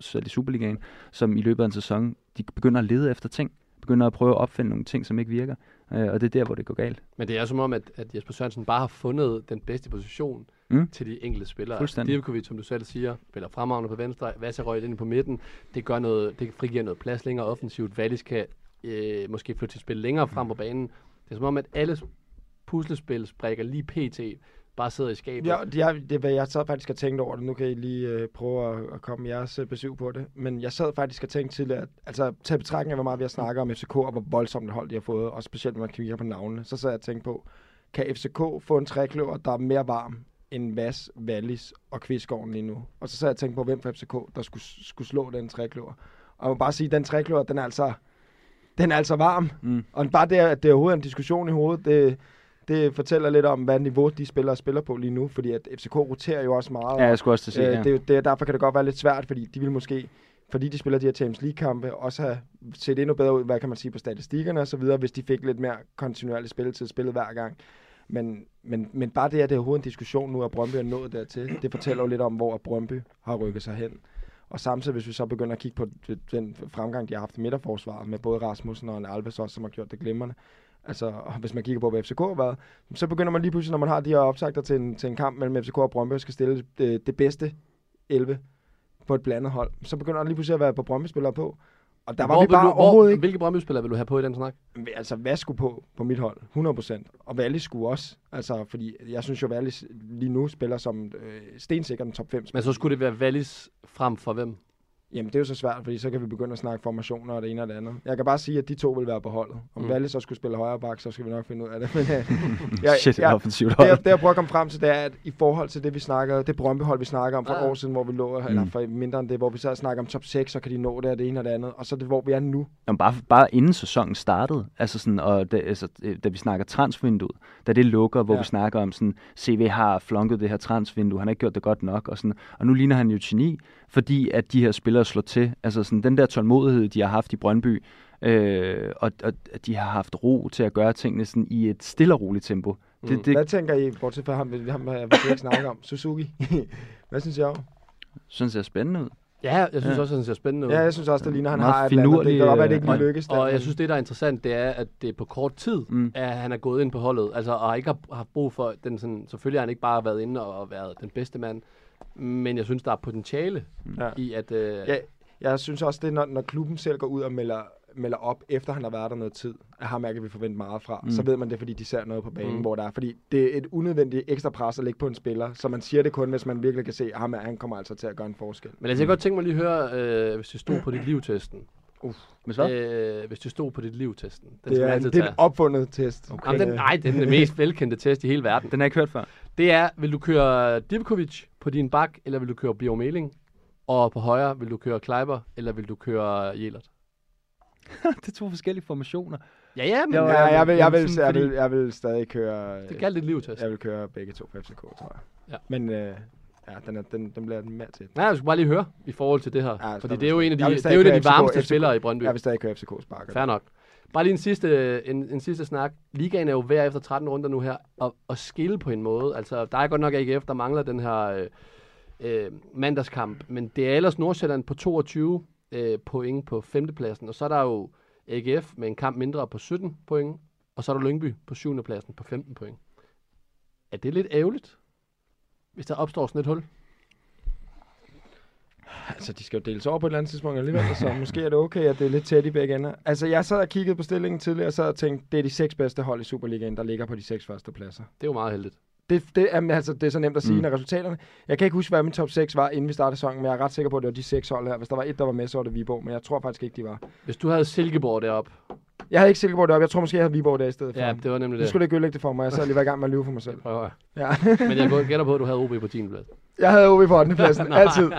selv i Superligaen, som i løbet af en sæson, de begynder at lede efter ting. Begynder at prøve at opfinde nogle ting, som ikke virker. Øh, og det er der, hvor det går galt. Men det er som om, at, at Jesper Sørensen bare har fundet den bedste position mm. til de enkelte spillere. Fuldstændig. Divkovic, som du selv siger, spiller fremragende på venstre, Vasa røg ind på midten. Det gør noget, det frigiver noget plads længere offensivt. Wallis kan øh, måske flytte til spil længere frem på banen. Det er som om, at alle puslespil sprækker lige pt bare sidder i skabet. Ja, det er, det hvad jeg sad faktisk og tænkte over det. Nu kan I lige øh, prøve at, at komme jeres øh, besøg på det. Men jeg sad faktisk og tænkte til, at altså, tage betragtning af, hvor meget vi har snakket om FCK, og hvor voldsomt et hold de har fået, og specielt når man kigger på navnene, så sad jeg og tænkte på, kan FCK få en trækløver, der er mere varm end Vas, Wallis og Kvistgården lige nu? Og så sad jeg og tænkte på, hvem fra FCK, der skulle, skulle slå den trækløver. Og jeg må bare sige, at den trækløver, den er altså, den er altså varm. Mm. Og bare det, at det er overhovedet en diskussion i hovedet, det, det fortæller lidt om, hvad niveau de spillere spiller på lige nu, fordi at FCK roterer jo også meget. Ja, jeg skulle også til at sige, øh, ja. det, det, Derfor kan det godt være lidt svært, fordi de vil måske, fordi de spiller de her Champions League-kampe, også have set endnu bedre ud, hvad kan man sige, på statistikkerne og så videre, hvis de fik lidt mere kontinuerlig spilletid spillet hver gang. Men, men, men bare det, at det er overhovedet en diskussion nu, at Brøndby er nået dertil, det fortæller jo lidt om, hvor Brøndby har rykket sig hen. Og samtidig, hvis vi så begynder at kigge på den fremgang, de har haft i midterforsvaret, med både Rasmussen og en Alves også, som har gjort det glimrende, Altså, hvis man kigger på, hvad FCK har været, så begynder man lige pludselig, når man har de her opsagter til en, til en kamp mellem FCK og Brøndby, skal stille det, det bedste 11 på et blandet hold, så begynder der lige pludselig at være på Brøndby-spillere på. Og der var hvor vi bare du, overhovedet hvor, ikke... Hvilke Brøndby-spillere vil du have på i den snak? Altså, hvad skulle på på mit hold? 100%. Og Valle skulle også. Altså, fordi jeg synes jo, Valle lige nu spiller som øh, stensikker den top 5 Men så skulle det være Wallis frem for hvem? Jamen, det er jo så svært, fordi så kan vi begynde at snakke formationer og det ene og det andet. Jeg kan bare sige, at de to vil være på holdet. Om mm. Valle så skulle spille højre bak, så skal vi nok finde ud af det. Men, øh, jeg, Shit, jeg, offensivt det, jeg, det, jeg prøver at komme frem til, det er, at i forhold til det, vi snakker, det Brøndby-hold, vi snakker om for et år siden, hvor vi lå, mm. eller for mindre end det, hvor vi så snakker om top 6, så kan de nå det og det ene og det andet. Og så det, hvor vi er nu. Jamen, bare, bare inden sæsonen startede, altså sådan, og da, altså, da vi snakker transfervinduet, da det lukker, hvor ja. vi snakker om sådan, CV har flunket det her transfervindue, han har ikke gjort det godt nok, og, sådan, og nu ligner han jo geni, fordi at de her spillere slår til. Altså sådan, den der tålmodighed, de har haft i Brøndby, øh, og, og at de har haft ro til at gøre tingene sådan i et stille og roligt tempo. Mm. Det, det, Hvad tænker I, bortset fra ham, vi, ham, vi ikke snakke om? Suzuki. Hvad synes I om? Synes jeg er spændende ud. Ja, jeg synes ja. også, at han ser spændende ud. Ja, jeg synes også, det ligner, han har et finurlig, Det kan godt være, det ikke og, lige lykkes. Og, jeg synes, det der er interessant, det er, at det er på kort tid, mm. at han er gået ind på holdet. Altså, og ikke har haft brug for den sådan... Selvfølgelig har han ikke bare været inde og været den bedste mand, men jeg synes, der er potentiale Ja. i, at... Øh, Ja, jeg synes også, det er, når, når klubben selv går ud og melder melder op, efter han har været der noget tid, at ham er, kan vi forvente meget fra, Mm. mm. så ved man det, fordi de ser noget på banen, Mm. mm. hvor der er. Fordi det er et unødvendigt ekstra pres at lægge på en spiller, så man siger det kun, hvis man virkelig kan se, at ham er, han kommer altså til at gøre en forskel. Men altså, jeg kan godt tænke mig lige at høre, øh, hvis det stod på dit liv-testen. Hvis hvad? Øh, hvis det stod på dit liv-testen. Den Det er, en, altid det er en opfundet test. Okay. Jamen, den, nej, det er den mest velkendte test i hele verden. Den har jeg ikke hørt før. Det er, vil du køre Divkovic på din bak, eller vil du køre Bjørn Meling? Og på højre, vil du køre Kleiber, eller vil du køre Jelert? det er to forskellige formationer. Ja, ja, men Ja, ja, jeg, vil, jeg, vil, jeg, vil, jeg vil stadig køre... det galt dit liv-test. Jeg vil køre begge to på FCK, tror jeg. Ja. Men øh, ja, den, er, den, den bliver mere til. Nej, jeg skulle bare lige høre i forhold til det her. Ja, fordi jeg det er jo en af de, jeg det er jo en af de varmeste FCK. spillere i Brøndby. Jeg vil stadig køre FCK sparker. Fair nok. Bare lige en sidste, øh, en, en sidste snak. Ligaen er jo hver efter 13 runder nu her, og, og skille på en måde. Altså, der er godt nok AGF, der mangler den her øh, øh, mandagskamp, men det er ellers Nordsjælland på 22 øh, point på femtepladsen, og så er der jo AGF med en kamp mindre på 17 point, og så er der Lyngby på 7. pladsen på 15 point. Er det lidt ærgerligt, hvis der opstår sådan et hul? Altså, de skal jo deles over på et eller andet tidspunkt alligevel, så måske er det okay, at det er lidt tæt i begge ender. Altså, jeg sad og kiggede på stillingen tidligere, og så og tænkte, det er de seks bedste hold i Superligaen, der ligger på de seks første pladser. Det er jo meget heldigt. Det, det, er, altså, det er så nemt at sige, Mm. mm. når resultaterne... Jeg kan ikke huske, hvad min top 6 var, inden vi startede sæsonen, men jeg er ret sikker på, at det var de seks hold her. Hvis der var et, der var med, så var det Viborg, men jeg tror faktisk ikke, de var. Hvis du havde Silkeborg deroppe, Jeg havde ikke Silkeborg deroppe, jeg tror måske, jeg havde Viborg der i stedet for. ja, det var nemlig Nu det. skulle du ikke det for mig, jeg sad lige i gang med at lyve for mig selv. Prøv. Ja. Men jeg gætter på, at du havde OB på 10. plads. jeg havde OB på 8. pladsen, altid.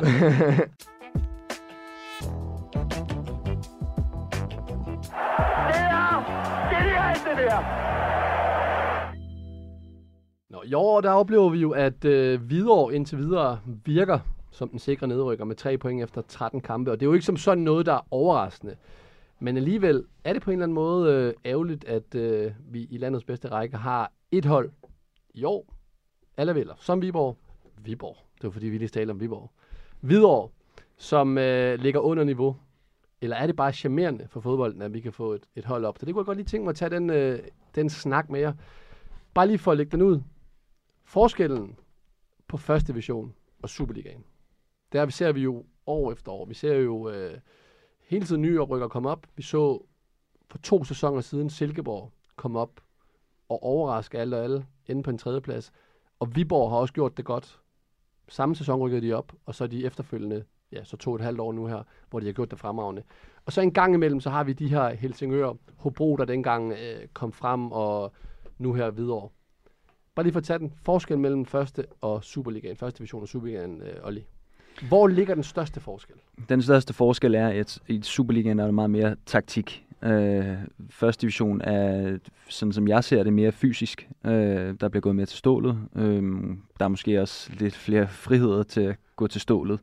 Nå, i år der oplever vi jo, at øh, Hvidovre indtil videre virker som den sikre nedrykker med 3 point efter 13 kampe. Og det er jo ikke som sådan noget, der er overraskende. Men alligevel er det på en eller anden måde øh, ærgerligt, at øh, vi i landets bedste række har et hold i år. Alle vælger, som Viborg. Viborg. Det var fordi, vi lige talte om Viborg. Hvidovre, som øh, ligger under niveau. Eller er det bare charmerende for fodbolden, at vi kan få et, et hold op? Så det kunne jeg godt lige tænke mig at tage den, øh, den snak med jer. Bare lige for at lægge den ud. Forskellen på første division og Superligaen, der ser vi jo år efter år. Vi ser jo øh, hele tiden nye oprykker komme op. Vi så for to sæsoner siden Silkeborg komme op og overraske alle og alle, inde på en tredjeplads. Og Viborg har også gjort det godt. Samme sæson rykkede de op, og så de efterfølgende, ja, så to og et halvt år nu her, hvor de har gjort det fremragende. Og så en gang imellem, så har vi de her Helsingør, Hobro, der dengang øh, kom frem, og nu her videre. Bare lige for at tage den forskel mellem første og Superligaen, første division og Superligaen, øh, Olli. Hvor ligger den største forskel? Den største forskel er, at i Superligaen er der meget mere taktik. Øh, første division er, sådan som jeg ser det, mere fysisk. Øh, der bliver gået mere til stålet. Øh, der er måske også lidt flere friheder til at gå til stålet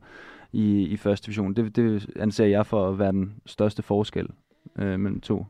i, i første division. Det, det anser jeg for at være den største forskel øh, mellem to.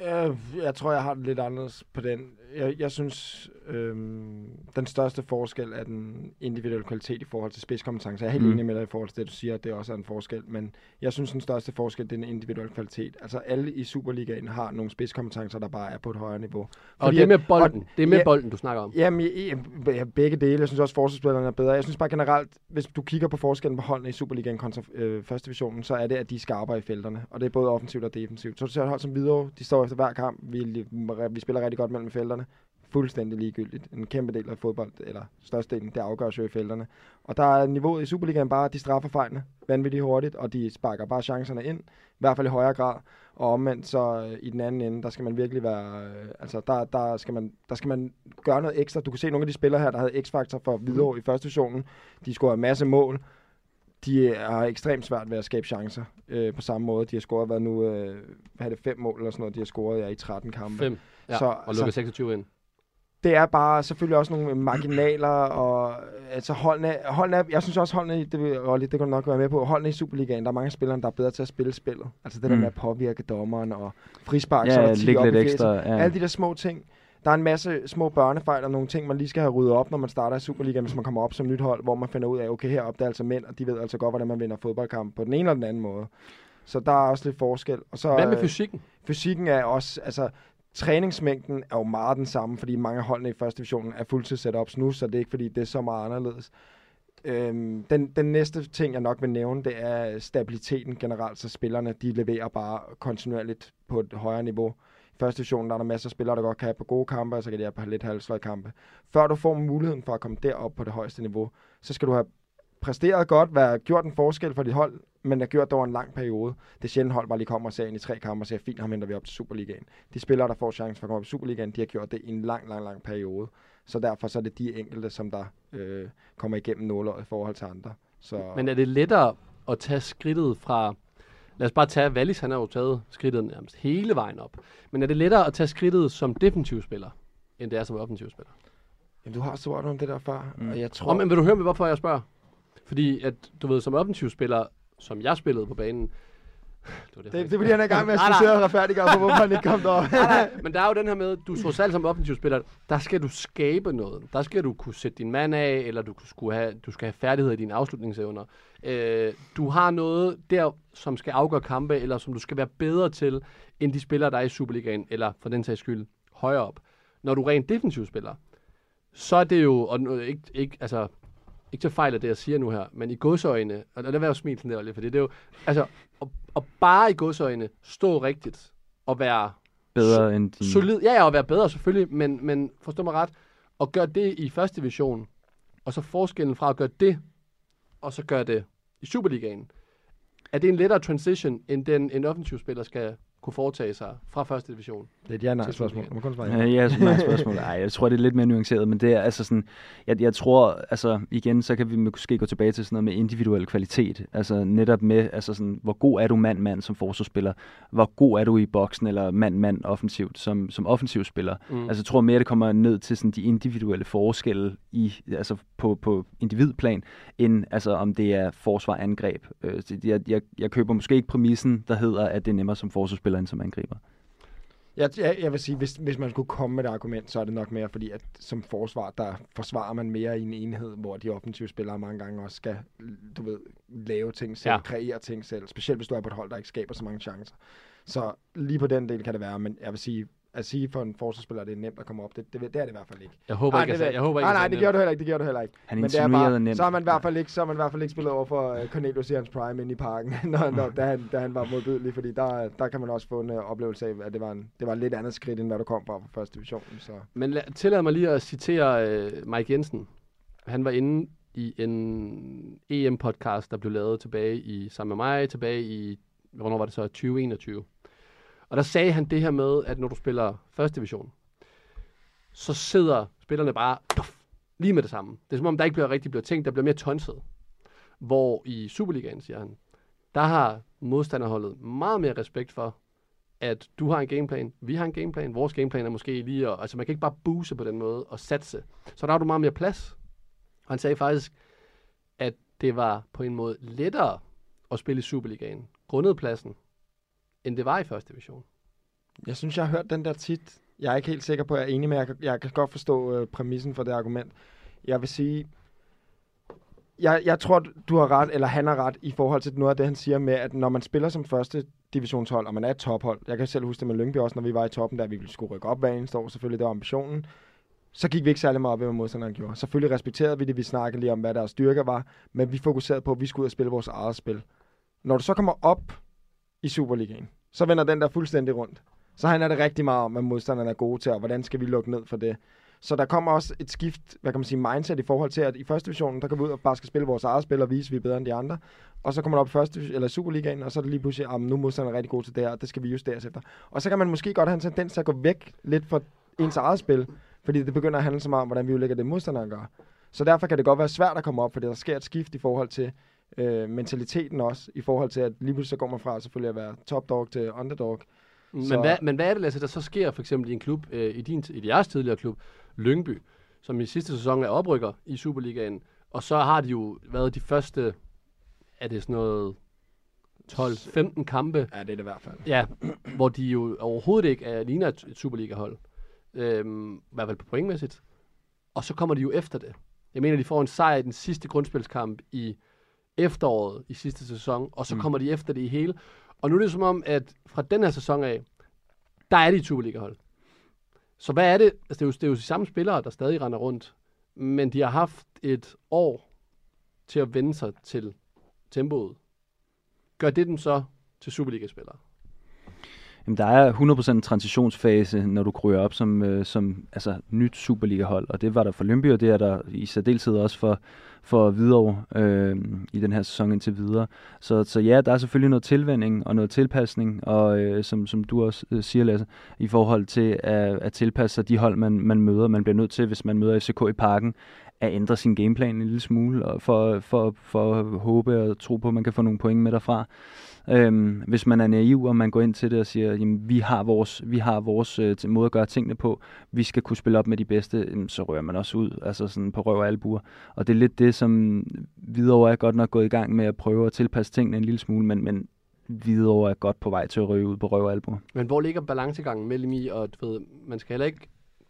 Øh, jeg tror, jeg har det lidt anderledes på den. Jeg, jeg synes, øhm, den største forskel er den individuelle kvalitet i forhold til spidskompetence. Jeg er helt Mm. enig med dig i forhold til det, du siger, at det også er en forskel. Men jeg synes, den største forskel det er den individuelle kvalitet. Altså alle i Superligaen har nogle spidskompetencer, der bare er på et højere niveau. Og det er med bolden. og- Det er med ja, bolden, du snakker om. Jamen, jeg, jeg, begge dele. Jeg synes også, forsvarsspillerne er bedre. Jeg synes bare generelt, hvis du kigger på forskellen på holdene i Superligaen kontra øh, første divisionen, så er det, at de er skarpere i felterne. Og det er både offensivt og defensivt. Så du ser et hold som Hvidovre, de står efter hver kamp. Vi, vi spiller rigtig godt mellem felterne. Fuldstændig ligegyldigt. En kæmpe del af fodbold, eller størstedelen, det afgøres jo i felterne. Og der er niveauet i Superligaen bare, at de straffer fejlene vanvittigt hurtigt, og de sparker bare chancerne ind, i hvert fald i højere grad. Og omvendt så øh, i den anden ende, der skal man virkelig være, øh, altså der, der, skal man, der skal man gøre noget ekstra. Du kan se nogle af de spillere her, der havde x-faktor for videre i første divisionen. De scorer en masse mål. De har ekstremt svært ved at skabe chancer øh, på samme måde. De har scoret, hvad nu, øh, hvad er det, fem mål eller sådan noget, de har scoret ja, i 13 kampe. Fem. Ja, Så- og lukker 26 ind. Det er bare selvfølgelig også nogle marginaler, og altså holdene, holdene er, jeg synes også holdene, det, vil, Olli, det kan du nok være med på, holdene i Superligaen, der er mange spillere, der er bedre til at spille spillet. Altså det der Mm. med at påvirke dommeren og frispark, så er Ja, der 10 lægge op lidt fjeset. ekstra. Ja. Alle de der små ting. Der er en masse små børnefejl og nogle ting, man lige skal have ryddet op, når man starter i Superligaen, hvis man kommer op som nyt hold, hvor man finder ud af, okay, heroppe der er altså mænd, og de ved altså godt, hvordan man vinder fodboldkamp på den ene eller den anden måde. Så der er også lidt forskel. Og så, Hvad med øh, fysikken? fysikken er også, altså træningsmængden er jo meget den samme, fordi mange af holdene i første divisionen er fuldtids setups nu, så det er ikke fordi, det er så meget anderledes. Øhm, den, den næste ting, jeg nok vil nævne, det er stabiliteten generelt, så spillerne de leverer bare kontinuerligt på et højere niveau. I første division der er der masser af spillere, der godt kan have på gode kampe, og så kan de have på lidt halvsløje kampe. Før du får muligheden for at komme derop på det højeste niveau, så skal du have præsteret godt, være gjort en forskel for dit hold, men har gjort det over en lang periode. Det er sjældent hold bare lige kommer og ser ind i tre kampe og siger, fint, ham henter vi op til Superligaen. De spillere, der får chancen for at komme op i Superligaen, de har gjort det i en lang, lang, lang periode. Så derfor så er det de enkelte, som der øh, kommer igennem nåløjet i forhold til andre. Så... Men er det lettere at tage skridtet fra... Lad os bare tage Wallis, han har jo taget skridtet nærmest hele vejen op. Men er det lettere at tage skridtet som defensiv spiller, end det er som offensiv spiller? Jamen, du har spurgt om det der før, mm. og jeg tror... Om, men vil du høre hvorfor jeg spørger? Fordi at, du ved, som offensiv spiller, som jeg spillede på banen, det, var det, det, det er fordi, han er i gang med at studere og retfærdiggøre på, hvorfor han ikke kom der. nej, nej, men der er jo den her med, du trods alt som offensiv spiller, der skal du skabe noget. Der skal du kunne sætte din mand af, eller du, skulle have, du skal have færdighed i dine afslutningsevner. Øh, du har noget der, som skal afgøre kampe, eller som du skal være bedre til, end de spillere, der er i Superligaen, eller for den sags skyld, højere op. Når du rent defensiv spiller, så er det jo, og ikke, ikke, altså, ikke til fejl af det, jeg siger nu her, men i godsøjne, og det var jo smil sådan der, fordi det er jo, altså, at, at bare i godsøjne stå rigtigt, og være bedre end din... solid, ja, ja, og være bedre selvfølgelig, men, men forstå mig ret, og gøre det i første division, og så forskellen fra at gøre det, og så gøre det i Superligaen, er det en lettere transition, end den en offensiv spiller skal kunne foretage sig fra første division? Det er et ja-nej-spørgsmål. Man kun svare ja. ja, nej spørgsmål. Ej, jeg tror, det er lidt mere nuanceret, men det er altså sådan, jeg, jeg tror, altså igen, så kan vi måske gå tilbage til sådan noget med individuel kvalitet. Altså netop med, altså sådan, hvor god er du mand-mand som forsvarsspiller? Hvor god er du i boksen eller mand-mand offensivt som, som offensiv spiller? Mm. Altså jeg tror mere, det kommer ned til sådan de individuelle forskelle i, altså på, på individplan, end altså om det er forsvar-angreb. Øh, jeg, jeg, jeg køber måske ikke præmissen, der hedder, at det er nemmere som forsvarsspiller spiller end som angriber. Jeg, jeg, jeg vil sige, hvis, hvis man skulle komme med et argument, så er det nok mere fordi, at som forsvar, der forsvarer man mere i en enhed, hvor de offensive spillere mange gange også skal, du ved, lave ting selv, ja. kreere ting selv. Specielt hvis du er på et hold, der ikke skaber så mange chancer. Så lige på den del kan det være, men jeg vil sige, at sige for en forsvarsspiller, at det er nemt at komme op. Det, det, det er det i hvert fald ikke. Jeg håber nej, ikke, det, jeg, jeg håber ikke. Nej, nej, det gjorde du heller ikke. Det gjorde du heller ikke. Han Men det er bare, nemt. så har man i hvert fald ikke, så har man i hvert fald ikke spillet over for uh, Cornelius i hans prime inde i parken, når, når, da, han, da han var modbydelig, fordi der, der kan man også få en uh, oplevelse af, at det var, en, det var et lidt andet skridt, end hvad du kom fra fra første division. Så. Men lad, tillad mig lige at citere uh, Mike Jensen. Han var inde i en EM-podcast, der blev lavet tilbage i, sammen med mig, tilbage i, hvornår var det så, 2021. Og der sagde han det her med, at når du spiller første division, så sidder spillerne bare puff, lige med det samme. Det er som om, der ikke bliver rigtig bliver tænkt, der bliver mere tonset. Hvor i Superligaen, siger han, der har modstanderholdet meget mere respekt for, at du har en gameplan, vi har en gameplan, vores gameplan er måske lige og, altså man kan ikke bare buse på den måde og satse. Så der har du meget mere plads. Og han sagde faktisk, at det var på en måde lettere at spille i Superligaen, grundet pladsen, end det var i første division. Jeg synes, jeg har hørt den der tit. Jeg er ikke helt sikker på, at jeg er enig med, jeg kan, jeg kan godt forstå øh, præmissen for det argument. Jeg vil sige, jeg, jeg tror, du har ret, eller han har ret, i forhold til noget af det, han siger med, at når man spiller som første divisionshold, og man er et tophold, jeg kan selv huske det med Lyngby også, når vi var i toppen, der vi skulle rykke op hver eneste år, selvfølgelig, det var ambitionen, så gik vi ikke særlig meget op, hvad modstanderen gjorde. Selvfølgelig respekterede vi det, vi snakkede lige om, hvad deres styrker var, men vi fokuserede på, at vi skulle ud og spille vores eget spil. Når du så kommer op i Superligaen, så vender den der fuldstændig rundt. Så handler det rigtig meget om, hvad modstanderne er gode til, og hvordan skal vi lukke ned for det. Så der kommer også et skift, hvad kan man sige, mindset i forhold til, at i første division, der kan vi ud og bare skal spille vores eget spil og vise, at vi er bedre end de andre. Og så kommer der op i første, eller Superligaen, og så er det lige pludselig, at nu er modstanderne rigtig gode til det her, og det skal vi justeres efter. Og så kan man måske godt have en tendens til at gå væk lidt fra ens eget spil, fordi det begynder at handle så meget om, hvordan vi udlægger det modstanderen gør. Så derfor kan det godt være svært at komme op, fordi der sker et skift i forhold til øh, mentaliteten også, i forhold til, at lige pludselig så går man fra selvfølgelig at være top dog til underdog. Men, så... hvad, men hvad er det, Lasse, der så sker for eksempel i en klub, øh, i, din, i jeres tidligere klub, Lyngby, som i sidste sæson er oprykker i Superligaen, og så har de jo været de første, er det sådan noget 12-15 kampe. Ja, det er det i hvert fald. Ja, hvor de jo overhovedet ikke er, ligner et, et Superliga-hold. Øhm, I hvert fald på pointmæssigt. Og så kommer de jo efter det. Jeg mener, de får en sejr i den sidste grundspilskamp i efteråret i sidste sæson, og så mm. kommer de efter det i hele. Og nu er det som om, at fra den her sæson af, der er de Superliga-hold. Så hvad er det? Altså, det er, jo, det er jo de samme spillere, der stadig render rundt, men de har haft et år til at vende sig til tempoet, gør det dem så til Superliga-spillere? Jamen, der er 100% en transitionsfase, når du kryger op som, øh, som altså, nyt Superliga-hold, og det var der for Lønby, og det er der i særdeleshed også for, for Hvidovre øh, i den her sæson indtil videre. Så, så ja, der er selvfølgelig noget tilvænding og noget tilpasning, og øh, som, som du også øh, siger, Lasse, i forhold til at, at tilpasse sig de hold, man, man møder. Man bliver nødt til, hvis man møder FCK i parken, at ændre sin gameplan en lille smule, og for, for, for at håbe og tro på, at man kan få nogle point med derfra. Øhm, hvis man er naiv, og man går ind til det og siger, jamen, vi har vores, vi har vores øh, til- måde at gøre tingene på, vi skal kunne spille op med de bedste, jamen, så rører man også ud, altså sådan på røv og albuer. Og det er lidt det, som Hvidovre er godt nok gået i gang med at prøve at tilpasse tingene en lille smule, men, men Hvidovre er godt på vej til at røve ud på røv og albuer. Men hvor ligger balancegangen mellem i, og du ved, man skal heller ikke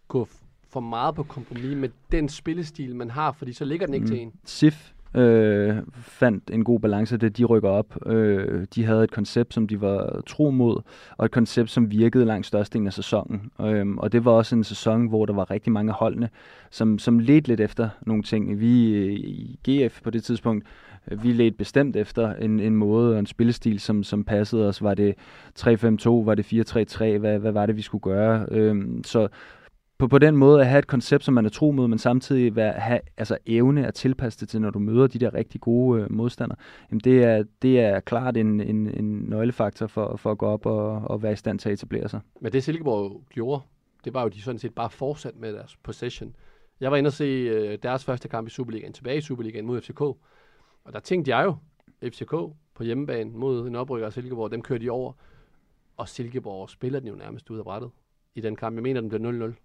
gå for meget på kompromis med den spillestil, man har, fordi så ligger den ikke mm. til en. SIF øh, fandt en god balance, det de rykker op. Øh, de havde et koncept, som de var tro mod, og et koncept, som virkede langt størstedelen af sæsonen. Øh, og det var også en sæson, hvor der var rigtig mange holdene, som, som ledte lidt efter nogle ting. Vi øh, i GF på det tidspunkt, øh, vi ledte bestemt efter en, en måde og en spillestil, som, som passede os. Var det 3-5-2? Var det 4-3-3? Hvad, hvad var det, vi skulle gøre? Øh, så på, på den måde at have et koncept, som man er tro mod, men samtidig være, have altså evne at tilpasse det til, når du møder de der rigtig gode øh, modstandere, jamen det er, det er klart en, en, en nøglefaktor for, for at gå op og, og være i stand til at etablere sig. Men det Silkeborg gjorde, det var jo, de sådan set bare fortsat med deres possession. Jeg var inde og se øh, deres første kamp i Superligaen, tilbage i Superligaen mod FCK. Og der tænkte jeg jo, FCK på hjemmebane mod en oprykker af Silkeborg, dem kørte de over. Og Silkeborg spiller den jo nærmest ud af brættet i den kamp. Jeg mener, den blev 0-0.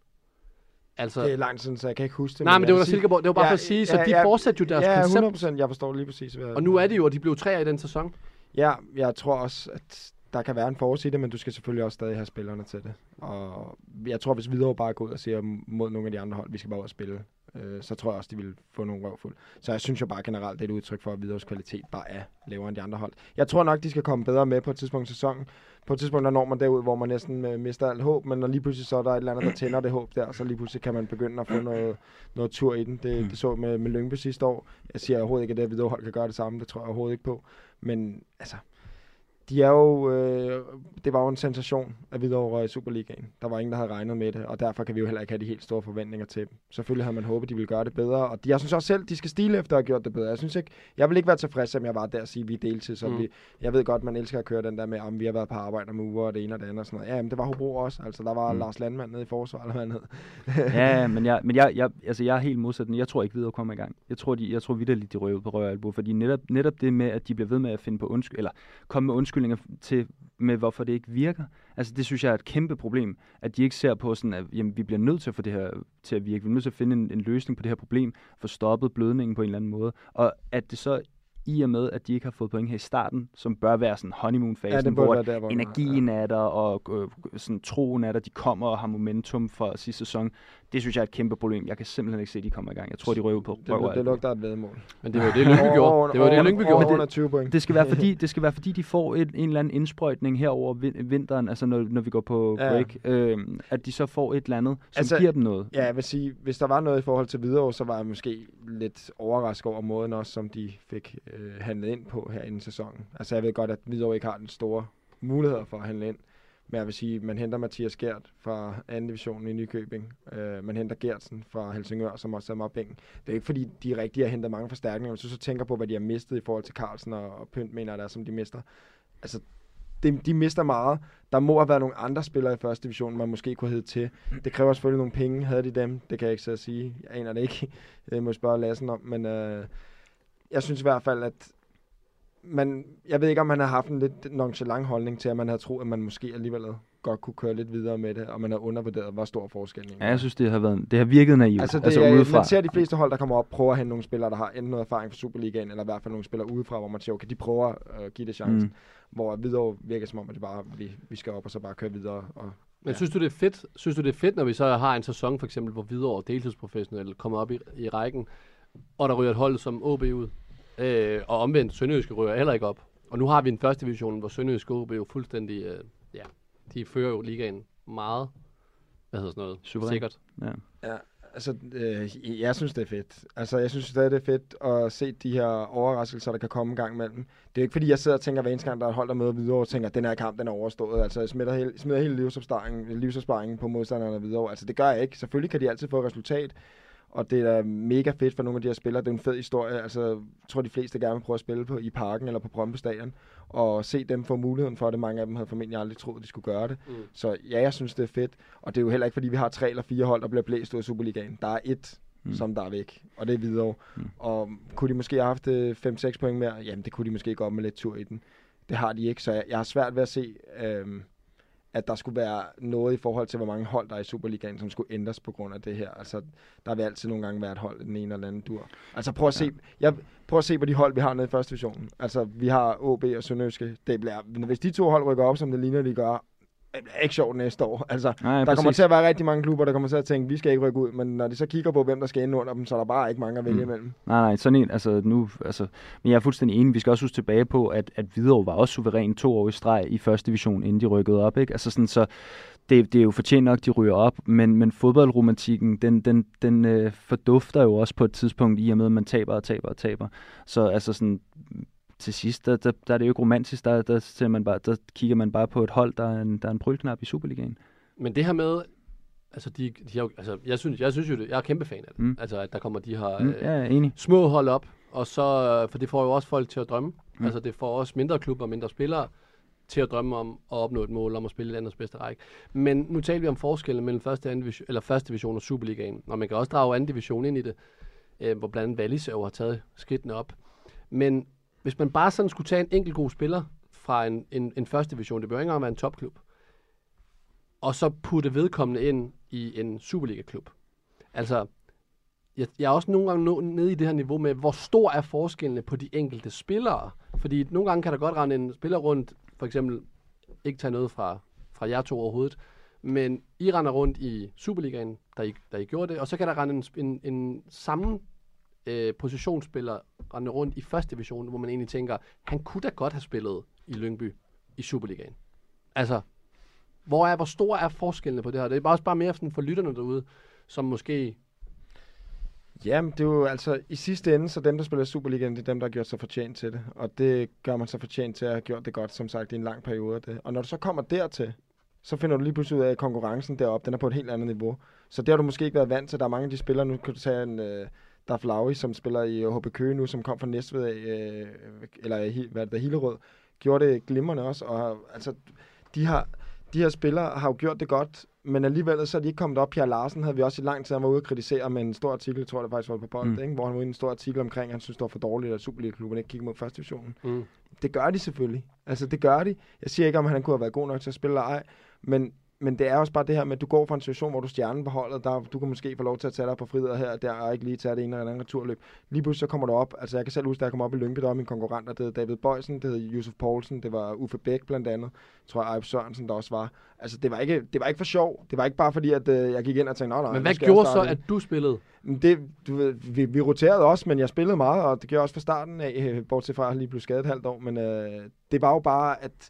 Altså, Det er lang tid, så jeg kan ikke huske det. Nej, men det var sige- Silkeborg. Det var bare for at sige, så de fortsatte jo deres ja, koncept. 100 procent. Jeg forstår lige præcis, hvad og nu er det jo, og de blev tre i den sæson. Ja, jeg tror også, at der kan være en forudse det, men du skal selvfølgelig også stadig have spillerne til det. Og jeg tror, hvis Hvidovre bare går ud og siger mod nogle af de andre hold, vi skal bare ud og spille, øh, så tror jeg også, de vil få nogle røvfuld. Så jeg synes jo bare generelt, det er et udtryk for, at Hvidovres kvalitet bare er lavere end de andre hold. Jeg tror nok, de skal komme bedre med på et tidspunkt i sæsonen. På et tidspunkt, der når man derud, hvor man næsten øh, mister alt håb, men når lige pludselig så er der et eller andet, der tænder det håb der, så lige pludselig kan man begynde at få noget, noget tur i den. Det, det så med, med Lyngby sidste år. Jeg siger overhovedet ikke, at det her hold kan gøre det samme. Det tror jeg overhovedet ikke på. Men altså, de er jo, øh, det var jo en sensation at Hvidovre i Superligaen. Der var ingen, der havde regnet med det, og derfor kan vi jo heller ikke have de helt store forventninger til dem. Selvfølgelig havde man håbet, de ville gøre det bedre, og de, jeg synes også selv, de skal stile efter at have gjort det bedre. Jeg synes ikke, jeg vil ikke være tilfreds, om jeg var der og sige, at vi er deltid, så Mm. vi, jeg ved godt, man elsker at køre den der med, om vi har været på arbejde om uger, og det ene og det andet og sådan noget. Ja, men det var Hobro også. Altså, der var Mm. Lars Landmand nede i forsvaret, eller hvad han hed. ja, men jeg, men jeg, jeg, altså jeg er helt modsat. Jeg tror ikke videre kommer i gang. Jeg tror, de, jeg tror vidderligt, de røver på røv og albu, fordi netop, netop det med, at de bliver ved med at finde på undskyld, eller komme med undskyldninger til, med hvorfor det ikke virker. Altså det synes jeg er et kæmpe problem, at de ikke ser på sådan, at jamen, vi bliver nødt til at få det her til at virke. Vi er nødt til at finde en, en løsning på det her problem, få stoppet blødningen på en eller anden måde. Og at det så i og med, at de ikke har fået point her i starten, som bør være sådan honeymoon-fasen, Ja, hvor der, hvor energien er der, og øh, sådan troen er der, de kommer og har momentum fra sidste sæson. Det synes jeg er et kæmpe problem. Jeg kan simpelthen ikke se, at de kommer i gang. Jeg tror, de røver på Det, røv og det, det albu. lugter et vedmål. Men det var det, Lyngby gjorde. Det var det, Lyngby gjorde. Over Men det- under 20 point. Det skal være fordi, det skal være, fordi de får et, en eller anden indsprøjtning her over vin- vinteren, altså når, når vi går på Ja. break, øh, at de så får et eller andet, som Altså, giver dem noget. Ja, jeg vil sige, hvis der var noget i forhold til videre, så var jeg måske lidt overrasket over måden også, som de fik øh, handlet ind på her inden sæsonen. Altså jeg ved godt, at Hvidovre ikke har den store muligheder for at handle ind. Men jeg vil sige, man henter Mathias Gert fra 2. divisionen i Nykøbing. Øh, man henter Gertsen fra Helsingør, som også er meget. Det er ikke fordi, de rigtig har hentet mange forstærkninger. Hvis du så tænker på, hvad de har mistet i forhold til Carlsen og, og Pynt, mener der som de mister. Altså, de, de mister meget. Der må have været nogle andre spillere i første division, man måske kunne hedde til. Det kræver selvfølgelig nogle penge. Havde de dem? Det kan jeg ikke så sige. Jeg aner det ikke. Det må jeg spørge Lassen om. Men øh, jeg synes i hvert fald, at man, jeg ved ikke, om man har haft en lidt nonchalant holdning til, at man havde troet, at man måske alligevel godt kunne køre lidt videre med det, og man har undervurderet, hvor stor forskellen Ja, jeg synes, det har, været, det har virket naivt. Altså, det altså er, udefra. man ser de fleste hold, der kommer op, prøver at hente nogle spillere, der har enten noget erfaring fra Superligaen, eller i hvert fald nogle spillere udefra, hvor man siger, okay, de prøver at give det chancen. Mm. Mm. Hvor videre virker som om, at det bare, vi, vi skal op og så bare køre videre. Og, Men ja. synes du, det er fedt? Synes du, det er fedt, når vi så har en sæson, for eksempel, hvor videre deltidsprofessionelle kommer op i, i rækken, og der ryger et hold som OB ud, øh, og omvendt Sønderjyske ryger heller ikke op. Og nu har vi en første division, hvor Sønderjyske OB jo fuldstændig, øh, ja, de fører jo ligaen meget, hvad hedder sådan noget, Suverænt. sikkert. Ja. Ja, Altså, øh, jeg synes, det er fedt. Altså, jeg synes stadig, det er fedt at se de her overraskelser, der kan komme en gang imellem. Det er jo ikke, fordi jeg sidder og tænker, hver eneste gang, der er et hold, der møder videre, og tænker, at den her kamp, den er overstået. Altså, jeg smider hele, smider hele livsopsparingen, livsopsparingen på modstanderne videre. Altså, det gør jeg ikke. Selvfølgelig kan de altid få et resultat. Og det er da mega fedt for nogle af de her spillere. Det er en fed historie. Altså, jeg tror, de fleste gerne vil prøve at spille på i parken eller på Brøndby Stadion. Og se dem få muligheden for det. Mange af dem havde formentlig aldrig troet, at de skulle gøre det. Mm. Så ja, jeg synes, det er fedt. Og det er jo heller ikke, fordi vi har tre eller fire hold, der bliver blæst ud af Superligaen. Der er et, mm. som der er væk. Og det er videre. Mm. Og kunne de måske have haft 5-6 øh, point mere? Jamen, det kunne de måske godt med lidt tur i den. Det har de ikke, så jeg, jeg har svært ved at se... Øh, at der skulle være noget i forhold til, hvor mange hold der er i Superligaen, som skulle ændres på grund af det her. Altså, der vil altid nogle gange være et hold, den ene eller anden dur. Altså, prøv at, ja. se, jeg, prøv at se på de hold, vi har nede i første division. Altså, vi har OB og Sønderjyske. Det bliver, hvis de to hold rykker op, som det ligner, de gør, er ikke sjovt næste år. Altså, Nej, der præcis. kommer til at være rigtig mange klubber, der kommer til at tænke, vi skal ikke rykke ud, men når de så kigger på, hvem der skal ind under dem, så er der bare ikke mange at vælge mm. imellem. Nej, nej, sådan en, altså nu, altså, men jeg er fuldstændig enig, vi skal også huske tilbage på, at, at Hvidovre var også suveræn to år i streg i første division, inden de rykkede op, ikke? Altså sådan, så det, det er jo fortjent nok, de ryger op, men, men fodboldromantikken, den, den, den øh, fordufter jo også på et tidspunkt i og med, at man taber og taber og taber. Så altså sådan, til sidst, der, der, der er det jo ikke romantisk, der, der, ser man bare, der kigger man bare på et hold, der er en, der er en brølknap i Superligaen. Men det her med, altså, de, de har, altså jeg, synes, jeg synes jo, det, jeg er kæmpe fan af det. Mm. Altså, at der kommer de her mm, ja, enig. små hold op, og så, for det får jo også folk til at drømme. Mm. Altså, det får også mindre klubber og mindre spillere til at drømme om at opnå et mål om at spille landets bedste række. Men nu taler vi om forskellen mellem første, anden division, eller første division og Superligaen, og man kan også drage anden division ind i det, øh, hvor blandt andet Wallis jo har taget skridtene op. Men hvis man bare sådan skulle tage en enkelt god spiller fra en, en, en første division, det behøver ikke engang være en topklub, og så putte vedkommende ind i en Superliga-klub. Altså, jeg, jeg er også nogle gange nå, nede i det her niveau med, hvor stor er forskellene på de enkelte spillere. Fordi nogle gange kan der godt rende en spiller rundt, for eksempel ikke tage noget fra, fra jer to overhovedet, men I render rundt i Superligaen, da I, da I gjorde det, og så kan der rende en, en, en samme øh, positionsspiller rende rundt i første division, hvor man egentlig tænker, han kunne da godt have spillet i Lyngby i Superligaen. Altså, hvor, er, hvor stor er forskellene på det her? Det er bare også bare mere sådan for lytterne derude, som måske... Jamen, det er jo altså i sidste ende, så dem, der spiller Superligaen, det er dem, der har gjort sig fortjent til det. Og det gør man sig fortjent til at have gjort det godt, som sagt, i en lang periode. Det. Og når du så kommer dertil, så finder du lige pludselig ud af, at konkurrencen deroppe, den er på et helt andet niveau. Så det har du måske ikke været vant til. Der er mange af de spillere, nu kan du tage en... Øh, Daf Lauri, som spiller i HB Køge nu, som kom fra Næstved, øh, eller hvad er det, Hillerød, gjorde det glimrende også. Og altså, de har, de her spillere har jo gjort det godt, men alligevel så er de ikke kommet op. Pierre Larsen havde vi også i lang tid, han var ude og kritisere med en stor artikel, jeg tror det faktisk var på Bold, mm. ikke? hvor han var ude en stor artikel omkring, at han synes, det var for dårligt, at Superliga-klubben ikke kigger mod første divisionen. Mm. Det gør de selvfølgelig. Altså, det gør de. Jeg siger ikke, om han kunne have været god nok til at spille eller ej, men men det er også bare det her med, at du går fra en situation, hvor du stjernen på holdet, der, du kan måske få lov til at tage dig på frider her der, og ikke lige tage det ene eller andet returløb. Lige pludselig så kommer du op, altså jeg kan selv huske, da jeg kom op i Lyngby, der var mine konkurrenter, det hed David Bøjsen, det hed Josef Poulsen, det var Uffe Bæk blandt andet, tror jeg, Ejb Sørensen der også var. Altså det var ikke, det var ikke for sjov, det var ikke bare fordi, at øh, jeg gik ind og tænkte, nej, nej. Men hvad gjorde så, at du spillede? Det, du vi, vi roterede også, men jeg spillede meget, og det gjorde jeg også fra starten af, øh, bortset fra at jeg lige blev skadet et halvt år, men øh, det var jo bare, at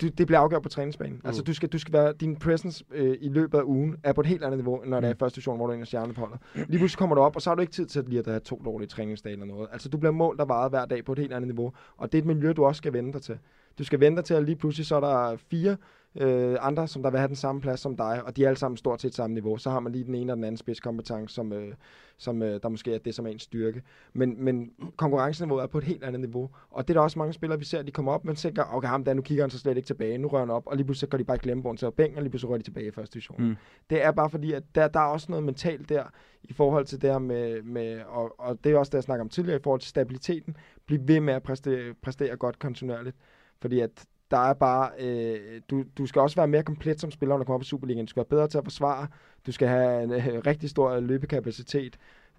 du, det bliver afgjort på træningsbanen. Mm. Altså, du skal, du skal være, din presence øh, i løbet af ugen er på et helt andet niveau, når det er mm. første station, hvor du er en stjerne på holdet. Lige pludselig kommer du op, og så har du ikke tid til at lige at have to dårlige træningsdage eller noget. Altså, du bliver målt der varet hver dag på et helt andet niveau, og det er et miljø, du også skal vende dig til. Du skal vente dig til, at lige pludselig så er der fire øh, andre, som der vil have den samme plads som dig, og de er alle sammen stort set samme niveau. Så har man lige den ene og den anden spidskompetence, som, øh, som øh, der måske er det, som er en styrke. Men, men konkurrenceniveauet er på et helt andet niveau. Og det er der også mange spillere, vi ser, de kommer op, men tænker, okay, ham der, nu kigger han så slet ikke tilbage, nu rører han op, og lige pludselig går de bare glemme bogen til at bænke, og lige pludselig rører de tilbage i første division. Mm. Det er bare fordi, at der, der er også noget mentalt der, i forhold til det her med, med og, og det er også det, jeg snakker om tidligere, i forhold til stabiliteten, blive ved med at præstere, præstere godt kontinuerligt. Fordi at der er bare, øh, du, du skal også være mere komplet som spiller, når du kommer op i Superligaen. Du skal være bedre til at forsvare. Du skal have en øh, rigtig stor løbekapacitet.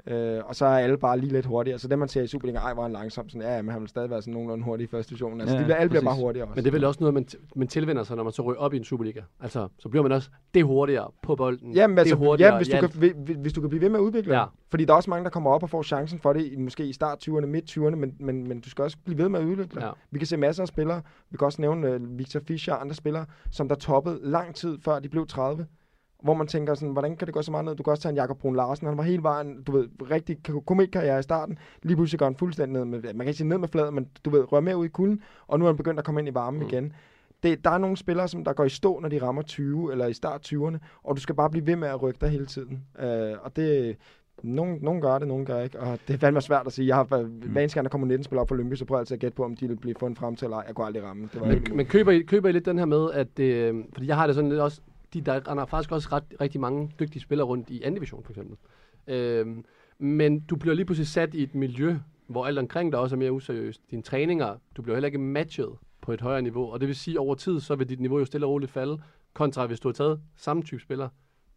Øh, og så er alle bare lige lidt hurtigere. Så det, man ser i Superligaen, ej, var han langsom. Sådan, ja, men han vil stadig være sådan nogenlunde hurtig i første division. Altså, ja, de bliver, alle bliver bare hurtigere også. Men det er vel også noget, man, man tilvender sig, når man så ryger op i en Superliga. Altså, så bliver man også det hurtigere på bolden. Jamen, altså, det hurtigere, ja, hvis, du kan, hvis, hvis du kan blive ved med at udvikle ja. Fordi der er også mange, der kommer op og får chancen for det, måske i start 20'erne, midt 20'erne, men, men, men du skal også blive ved med at udvikle. Ja. Vi kan se masser af spillere. Vi kan også nævne uh, Victor Fischer og andre spillere, som der toppede lang tid før de blev 30 hvor man tænker sådan, hvordan kan det gå så meget ned? Du kan også tage en Jakob Brun Larsen, han var hele vejen, du ved, rigtig komikkarriere i starten, lige pludselig går han fuldstændig ned med, man kan ikke sige ned med fladet, men du ved, rører mere ud i kulden, og nu er han begyndt at komme ind i varmen mm. igen. Det, der er nogle spillere, som der går i stå, når de rammer 20, eller i start 20'erne, og du skal bare blive ved med at rykke dig hele tiden. Øh, og det, nogen, nogen gør det, nogen gør ikke, og det er fandme svært at sige. Jeg har, mm. hver eneste gang, der kommer 19 spillere op på Lyngby, så prøver jeg altid at gætte på, om de vil blive fundet frem til, eller ej. Jeg kunne aldrig ramme. Det var Men, men køber, I, køber I lidt den her med, at øh, fordi jeg har det sådan lidt også, de, der render faktisk også ret, rigtig mange dygtige spillere rundt i anden division, for eksempel. Øhm, men du bliver lige pludselig sat i et miljø, hvor alt omkring dig også er mere useriøst. Dine træninger, du bliver heller ikke matchet på et højere niveau, og det vil sige, over tid, så vil dit niveau jo stille og roligt falde, kontra hvis du har taget samme type spiller,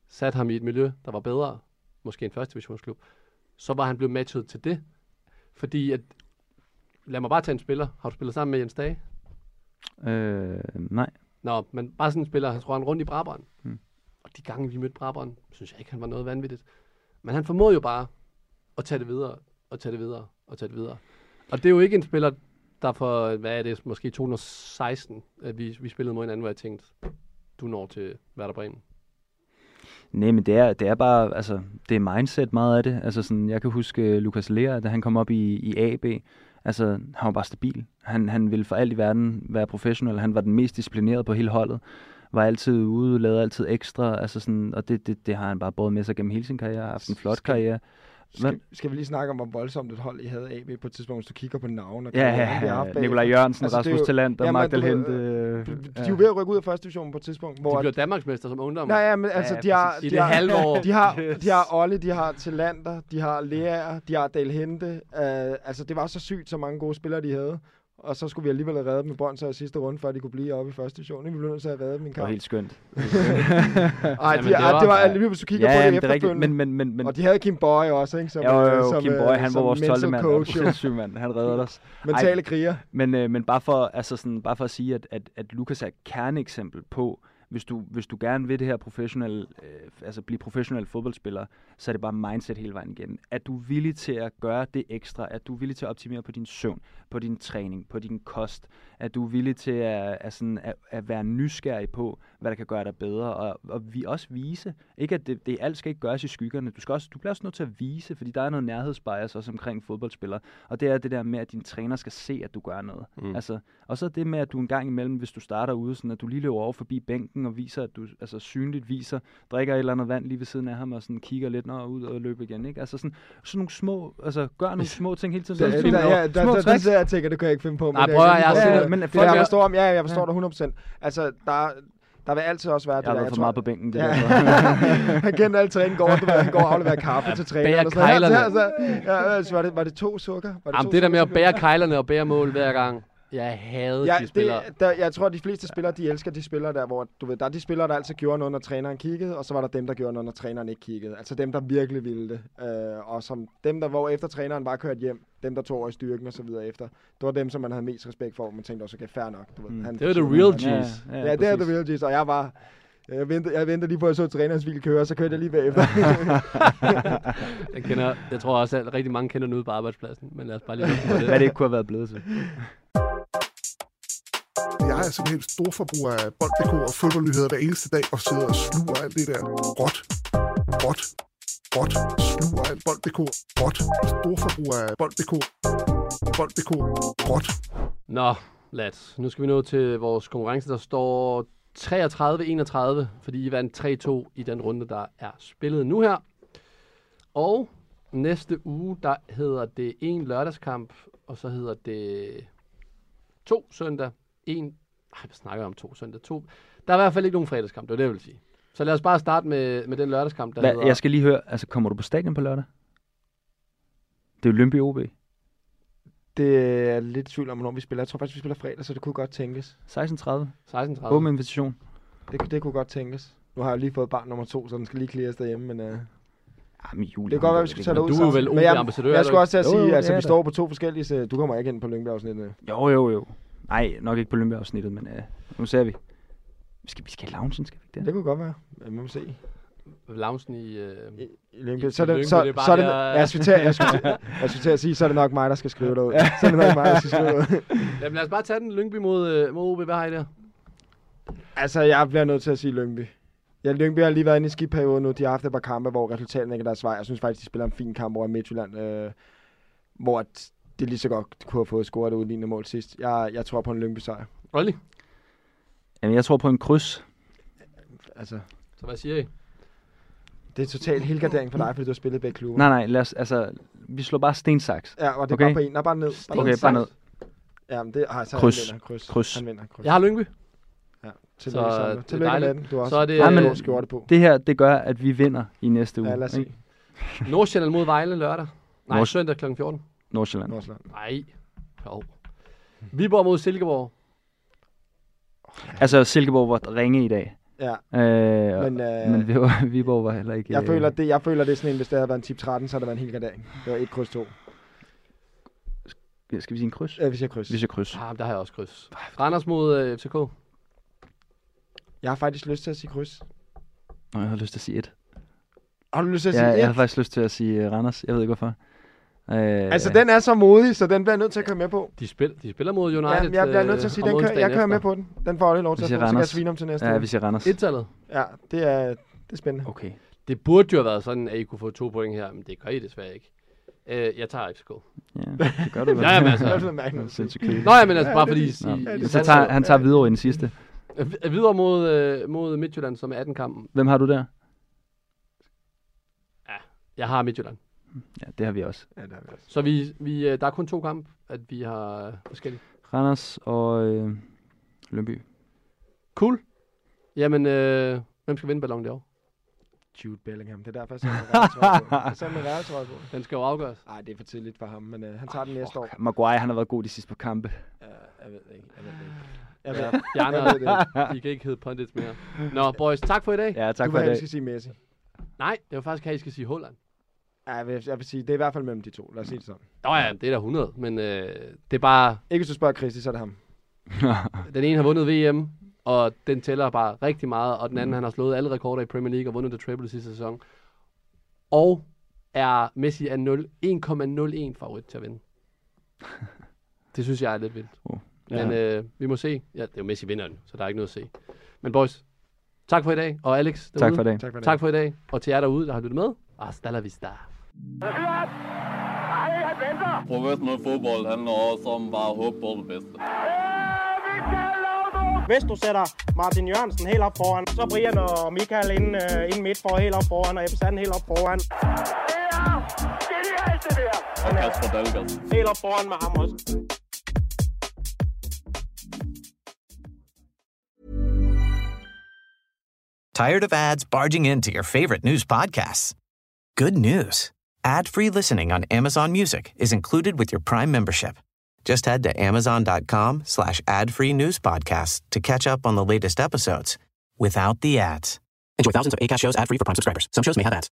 sat ham i et miljø, der var bedre, måske en første divisionsklub, så var han blevet matchet til det. Fordi at, lad mig bare tage en spiller. Har du spillet sammen med Jens Dage? Øh, nej. Nå, men bare sådan en spiller, han tror han rundt i Brabrand. Hmm. Og de gange, vi mødte Brabrand, synes jeg ikke, han var noget vanvittigt. Men han formåede jo bare at tage det videre, og tage det videre, og tage det videre. Og det er jo ikke en spiller, der for, hvad er det, måske 2016, at vi, vi spillede mod hinanden, hvor jeg tænkte, du når til Werder Bremen. Nej, men det er, det er bare, altså, det er mindset meget af det. Altså sådan, jeg kan huske uh, Lukas Lea, da han kom op i, i AB, altså, han var bare stabil. Han, han ville for alt i verden være professionel. Han var den mest disciplinerede på hele holdet. Var altid ude, lavede altid ekstra, altså sådan, og det, det, det har han bare båret med sig gennem hele sin karriere, haft en flot karriere. Skal, skal vi lige snakke om, hvor voldsomt et hold I havde AB på et tidspunkt, hvis du kigger på navn? Og Ja, ja, ja. Nikolaj Jørgensen, altså, Rasmus Talent og Magdal Hente. De er jo ved at rykke ud af første division på et tidspunkt. Hvor De bliver Danmarksmester som ungdom. Nej, ja, men altså, Ja, de har... I de det har, halve år. De har, de har Olle, de har Talander, de har Lea, de har Dale Hente. Uh, altså, det var så sygt, så mange gode spillere, de havde. Og så skulle vi alligevel have reddet dem med bånd så i sidste runde, før de kunne blive oppe i første division. Vi blev nødt til at have reddet dem i en Det var kamp. helt skønt. Ej, Jamen, de, det det, var, det var alligevel, hvis du kigger ja, på det det er efterfølgende. men, men, men, men og de havde Kim Boy også, ikke? Som, jo, jo, øh, jo, som, Kim øh, Boy, han var vores 12. mental mand. Coach, jo. Mand. Han reddede os. Mentale kriger. Men, øh, men bare, for, altså sådan, bare for at sige, at, at, at Lukas er et kerneeksempel på, hvis du, hvis du gerne vil det her professionelle, øh, altså blive professionel fodboldspiller, så er det bare mindset hele vejen igen. Er du villig til at gøre det ekstra, Er du villig til at optimere på din søvn, på din træning, på din kost, Er du villig til at, at, sådan, at, at være nysgerrig på, hvad der kan gøre dig bedre, og, og vi også vise, ikke at det, det alt skal ikke gøres i skyggerne, du, skal også, du bliver også nødt til at vise, fordi der er noget nærhedsbias også omkring fodboldspillere, og det er det der med, at din træner skal se, at du gør noget. Mm. Altså, og så det med, at du en gang imellem, hvis du starter ude, sådan at du lige løber over forbi bænken og viser, at du altså synligt viser, drikker et eller andet vand lige ved siden af ham og sådan kigger lidt når ud og løber igen, ikke? Altså sådan, sådan nogle små, altså gør nogle små ting hele tiden. Der, Sådan der, små ja, der, der, der, tricks. der, jeg tænker, det kan jeg ikke finde på. Nej, det prøv at- kan jeg ikke- har ja, set- men men det, jeg folk er- forstår, ja, jeg forstår dig 100%. Altså, der, der vil altid også være det Jeg har der. været for tror- meget på bænken, det Ja. der. han kendte alle træning går, du ved, han går og afleverer kaffe til træner. bager og sådan noget. keglerne. Ja, altså, var, det, var det to sukker? Var Jamen, to det der med at sukker, bære kejlerne og bære mål hver gang. Jeg havde Ja, de spillere. det, der, jeg tror, at de fleste spillere, de elsker de spillere der, hvor du ved, der er de spillere, der altid gjorde noget, når træneren kiggede, og så var der dem, der gjorde noget, når træneren ikke kiggede. Altså dem, der virkelig ville det. Øh, og som dem, der hvor efter træneren bare kørte hjem, dem, der tog over i styrken og så videre efter. Det var dem, som man havde mest respekt for, man tænkte også, okay, fair nok. Du ved, Mm. han Det var the real. G's. Ja, Ja, det er the real G's, og jeg var... Jeg ventede, jeg ventede lige på, at jeg så trænerens bil køre, og så kørte jeg lige bagefter. Jeg, kender, jeg tror også, at rigtig mange kender den ude på arbejdspladsen. Men lad os bare lige det. Hvad det ikke kunne have været blevet til. Altså, jeg er simpelthen storforbruger af bold.dk og fodboldnyheder hver eneste dag, og sidder og sluger alt det der råt, råt, råt, sluger alt bold.dk, råt, storforbruger af bold.dk, bold.dk, råt. Nå, lads. Nu skal vi nå til vores konkurrence, der står 33-31, fordi I vandt 3-2 i den runde, der er spillet nu her. Og næste uge, der hedder det en lørdagskamp, og så hedder det to søndag. En, ej, hvad snakker jeg om to søndag? To. Der er i hvert fald ikke nogen fredagskamp, det er det, jeg vil sige. Så lad os bare starte med, med den lørdagskamp, der Hvad, hedder... jeg skal lige høre, altså kommer du på stadion på lørdag? Det er jo Lønby OB. det er jeg lidt tvivl om, hvornår vi spiller. Jeg tror faktisk, vi spiller fredag, så det kunne godt tænkes. 16.30. 16.30. Åben invitation. Det, kunne- det kunne godt tænkes. Nu har jeg lige fået barn nummer to, så den skal lige clears derhjemme, men... Uh, det Jamen, juli. kan godt være, vi skal tage det ud du er vel jeg, OB-ambassadør, jeg er du skulle også til at sige, jo, altså det vi står på to forskellige, så du kommer ikke ind på Lyngby-afsnittet. Jo, jo, jo. Nej, nok ikke på Lønby-afsnittet, men uh, nu ser vi. Vi skal, vi skal i loungen, skal vi ikke det? Det kunne godt være. Ja, må se. Loungen i... Øh... I, i Lyngby. I- Så er det, så, det er bare så er det, jeg, skulle til, jeg, skulle til, jeg skulle til at sige, så er det nok mig, der skal skrive det ud. Så er det nok mig, der skal skrive det ud. Jamen lad os bare tage den Lyngby mod, øh, mod OB. Hvad har I der? Altså, jeg bliver nødt til at sige Lyngby. Ja, Lyngby har lige været inde i skibperioden nu. De har haft et par kampe, hvor resultaterne ikke er deres vej. Jeg synes faktisk, de spiller en fin kamp over i Midtjylland, øh, hvor at det lige så godt kunne have fået scoret det udlignende mål sidst. Jeg, jeg tror på en Lyngby sejr. Olli, Jamen, jeg tror på en kryds. Altså, så hvad siger I? det er totalt helgardering for dig, fordi du har spillet begge klubber. Nej, nej, lad os, altså, vi slår bare stensaks. Ja, og det er Okay. bare på en. Nej, bare ned. Bare Okay, ned. bare ned. Ja, men det har så Kryds. Han vinder. Kryds. Kryds. Han vinder. Kryds. Jeg har Lyngby. Tillykke, Så, så, det er Tillykke med dejligt. den. Du har Så også er det, Ja, men- øh, skjorte på. Det her, det gør, at vi vinder i næste uge. Ja, lad os se. Nordsjælland mod Vejle lørdag. Nej, Nords- søndag kl. 14. Nordsjælland. Nordsjælland. Nej. Jo. Viborg mod Silkeborg. Altså, Silkeborg var ringe i dag. Ja, Øh, men, øh, men vi var, Viborg var heller ikke... jeg, øh, føler, det, jeg føler, det er sådan en, hvis det havde været en tip 13, så havde det været en helgardering. Det var 1 kryds 2. Skal vi sige en kryds? Ja, hvis jeg kryds. Vi siger kryds. Ah, der har jeg også kryds. Randers mod øh, FCK. Jeg har faktisk lyst til at sige kryds. Nå, jeg har lyst til at sige et. Har du lyst til at Ja, sige jeg et? har faktisk lyst til at sige uh, Randers. Jeg ved ikke hvorfor. Øh, Altså, den er så modig, så den bliver jeg nødt til at køre med på. De, spil, de spiller mod United. Ja, jeg bliver nødt til at øh, sige, om den kører, jeg kører med på den. Den får jeg lov til at få, så jeg svine om til næste Ja, vi siger Randers. Et-tallet. Ja, det er, det er spændende. Okay. Det burde jo have været sådan, at I kunne få to point her, men det gør I desværre ikke. Øh, jeg tager FCK. Ja, det gør du vel. Ja, jamen altså. Er. Nå ja, men altså Ja, bare fordi... I, Nå, I, Ja, så tager, han tager videre i den sidste. Videre mod, øh, mod Midtjylland, som er 18 kampen. Hvem har du der? Jeg har Midtjylland. Ja, det har vi også. Ja, det er vi også. Så vi, vi, øh, der er kun to kampe, at vi har øh, forskellige. Randers og øh, Lønby. Cool. Jamen, øh, hvem skal vinde ballon år? Jude Bellingham. Det er derfor, jeg sætter min realtrøje på. Den skal jo afgøres. Nej, det er for tidligt for ham, men øh, han tager den næste år. Maguire, han har været god de sidste par kampe. Ja, jeg ved det ikke. Jeg ved det ikke. Jeg Ja, ved, andre, jeg ved det ikke. I kan ikke hedde pundits mere. Nå, boys, tak for i dag. Ja, tak Du for vil i have, dag. at skal sige Messi. Nej, det var faktisk her, I skal sige Holland. Ja, jeg vil, jeg vil sige, det er i hvert fald mellem de to. Lad os sige det sådan. Nå ja, det er da 100, men øh, det er bare, Ikke hvis du spørger Christi, så er det ham. den ene har vundet VM, og den tæller bare rigtig meget, og den anden, han har slået alle rekorder i Premier League og vundet det triple sidste sæson. Og er Messi er 0 1,01 favorit til at vinde. Det synes jeg er lidt vildt. Oh. Men øh, vi må se. Ja, det er jo Messi vinder den, så der er ikke noget at se. Men boys, tak for i dag. Og Alex derude, tak for i dag. Tak for det. tak for i dag. Og til jer derude, der har lyttet med. Hasta la vista. Professionel fodbold handler også om bare at håbe på det bedste. Hvis du sætter Martin Jørgensen helt op foran, så Brian og Michael inden, uh, inden midt for helt op foran, og Ebbe Sand helt op foran. Og Kasper Dahlgaard. Helt op foran med ham også. Tired of ads barging into your favorite news podcasts? Good news. Ad-free listening on Amazon Music is included with your Prime membership. Just head to amazon.com slash ad-free news podcasts to catch up on the latest episodes without the ads. Enjoy thousands of ACAST shows ad-free for Prime subscribers. Some shows may have ads.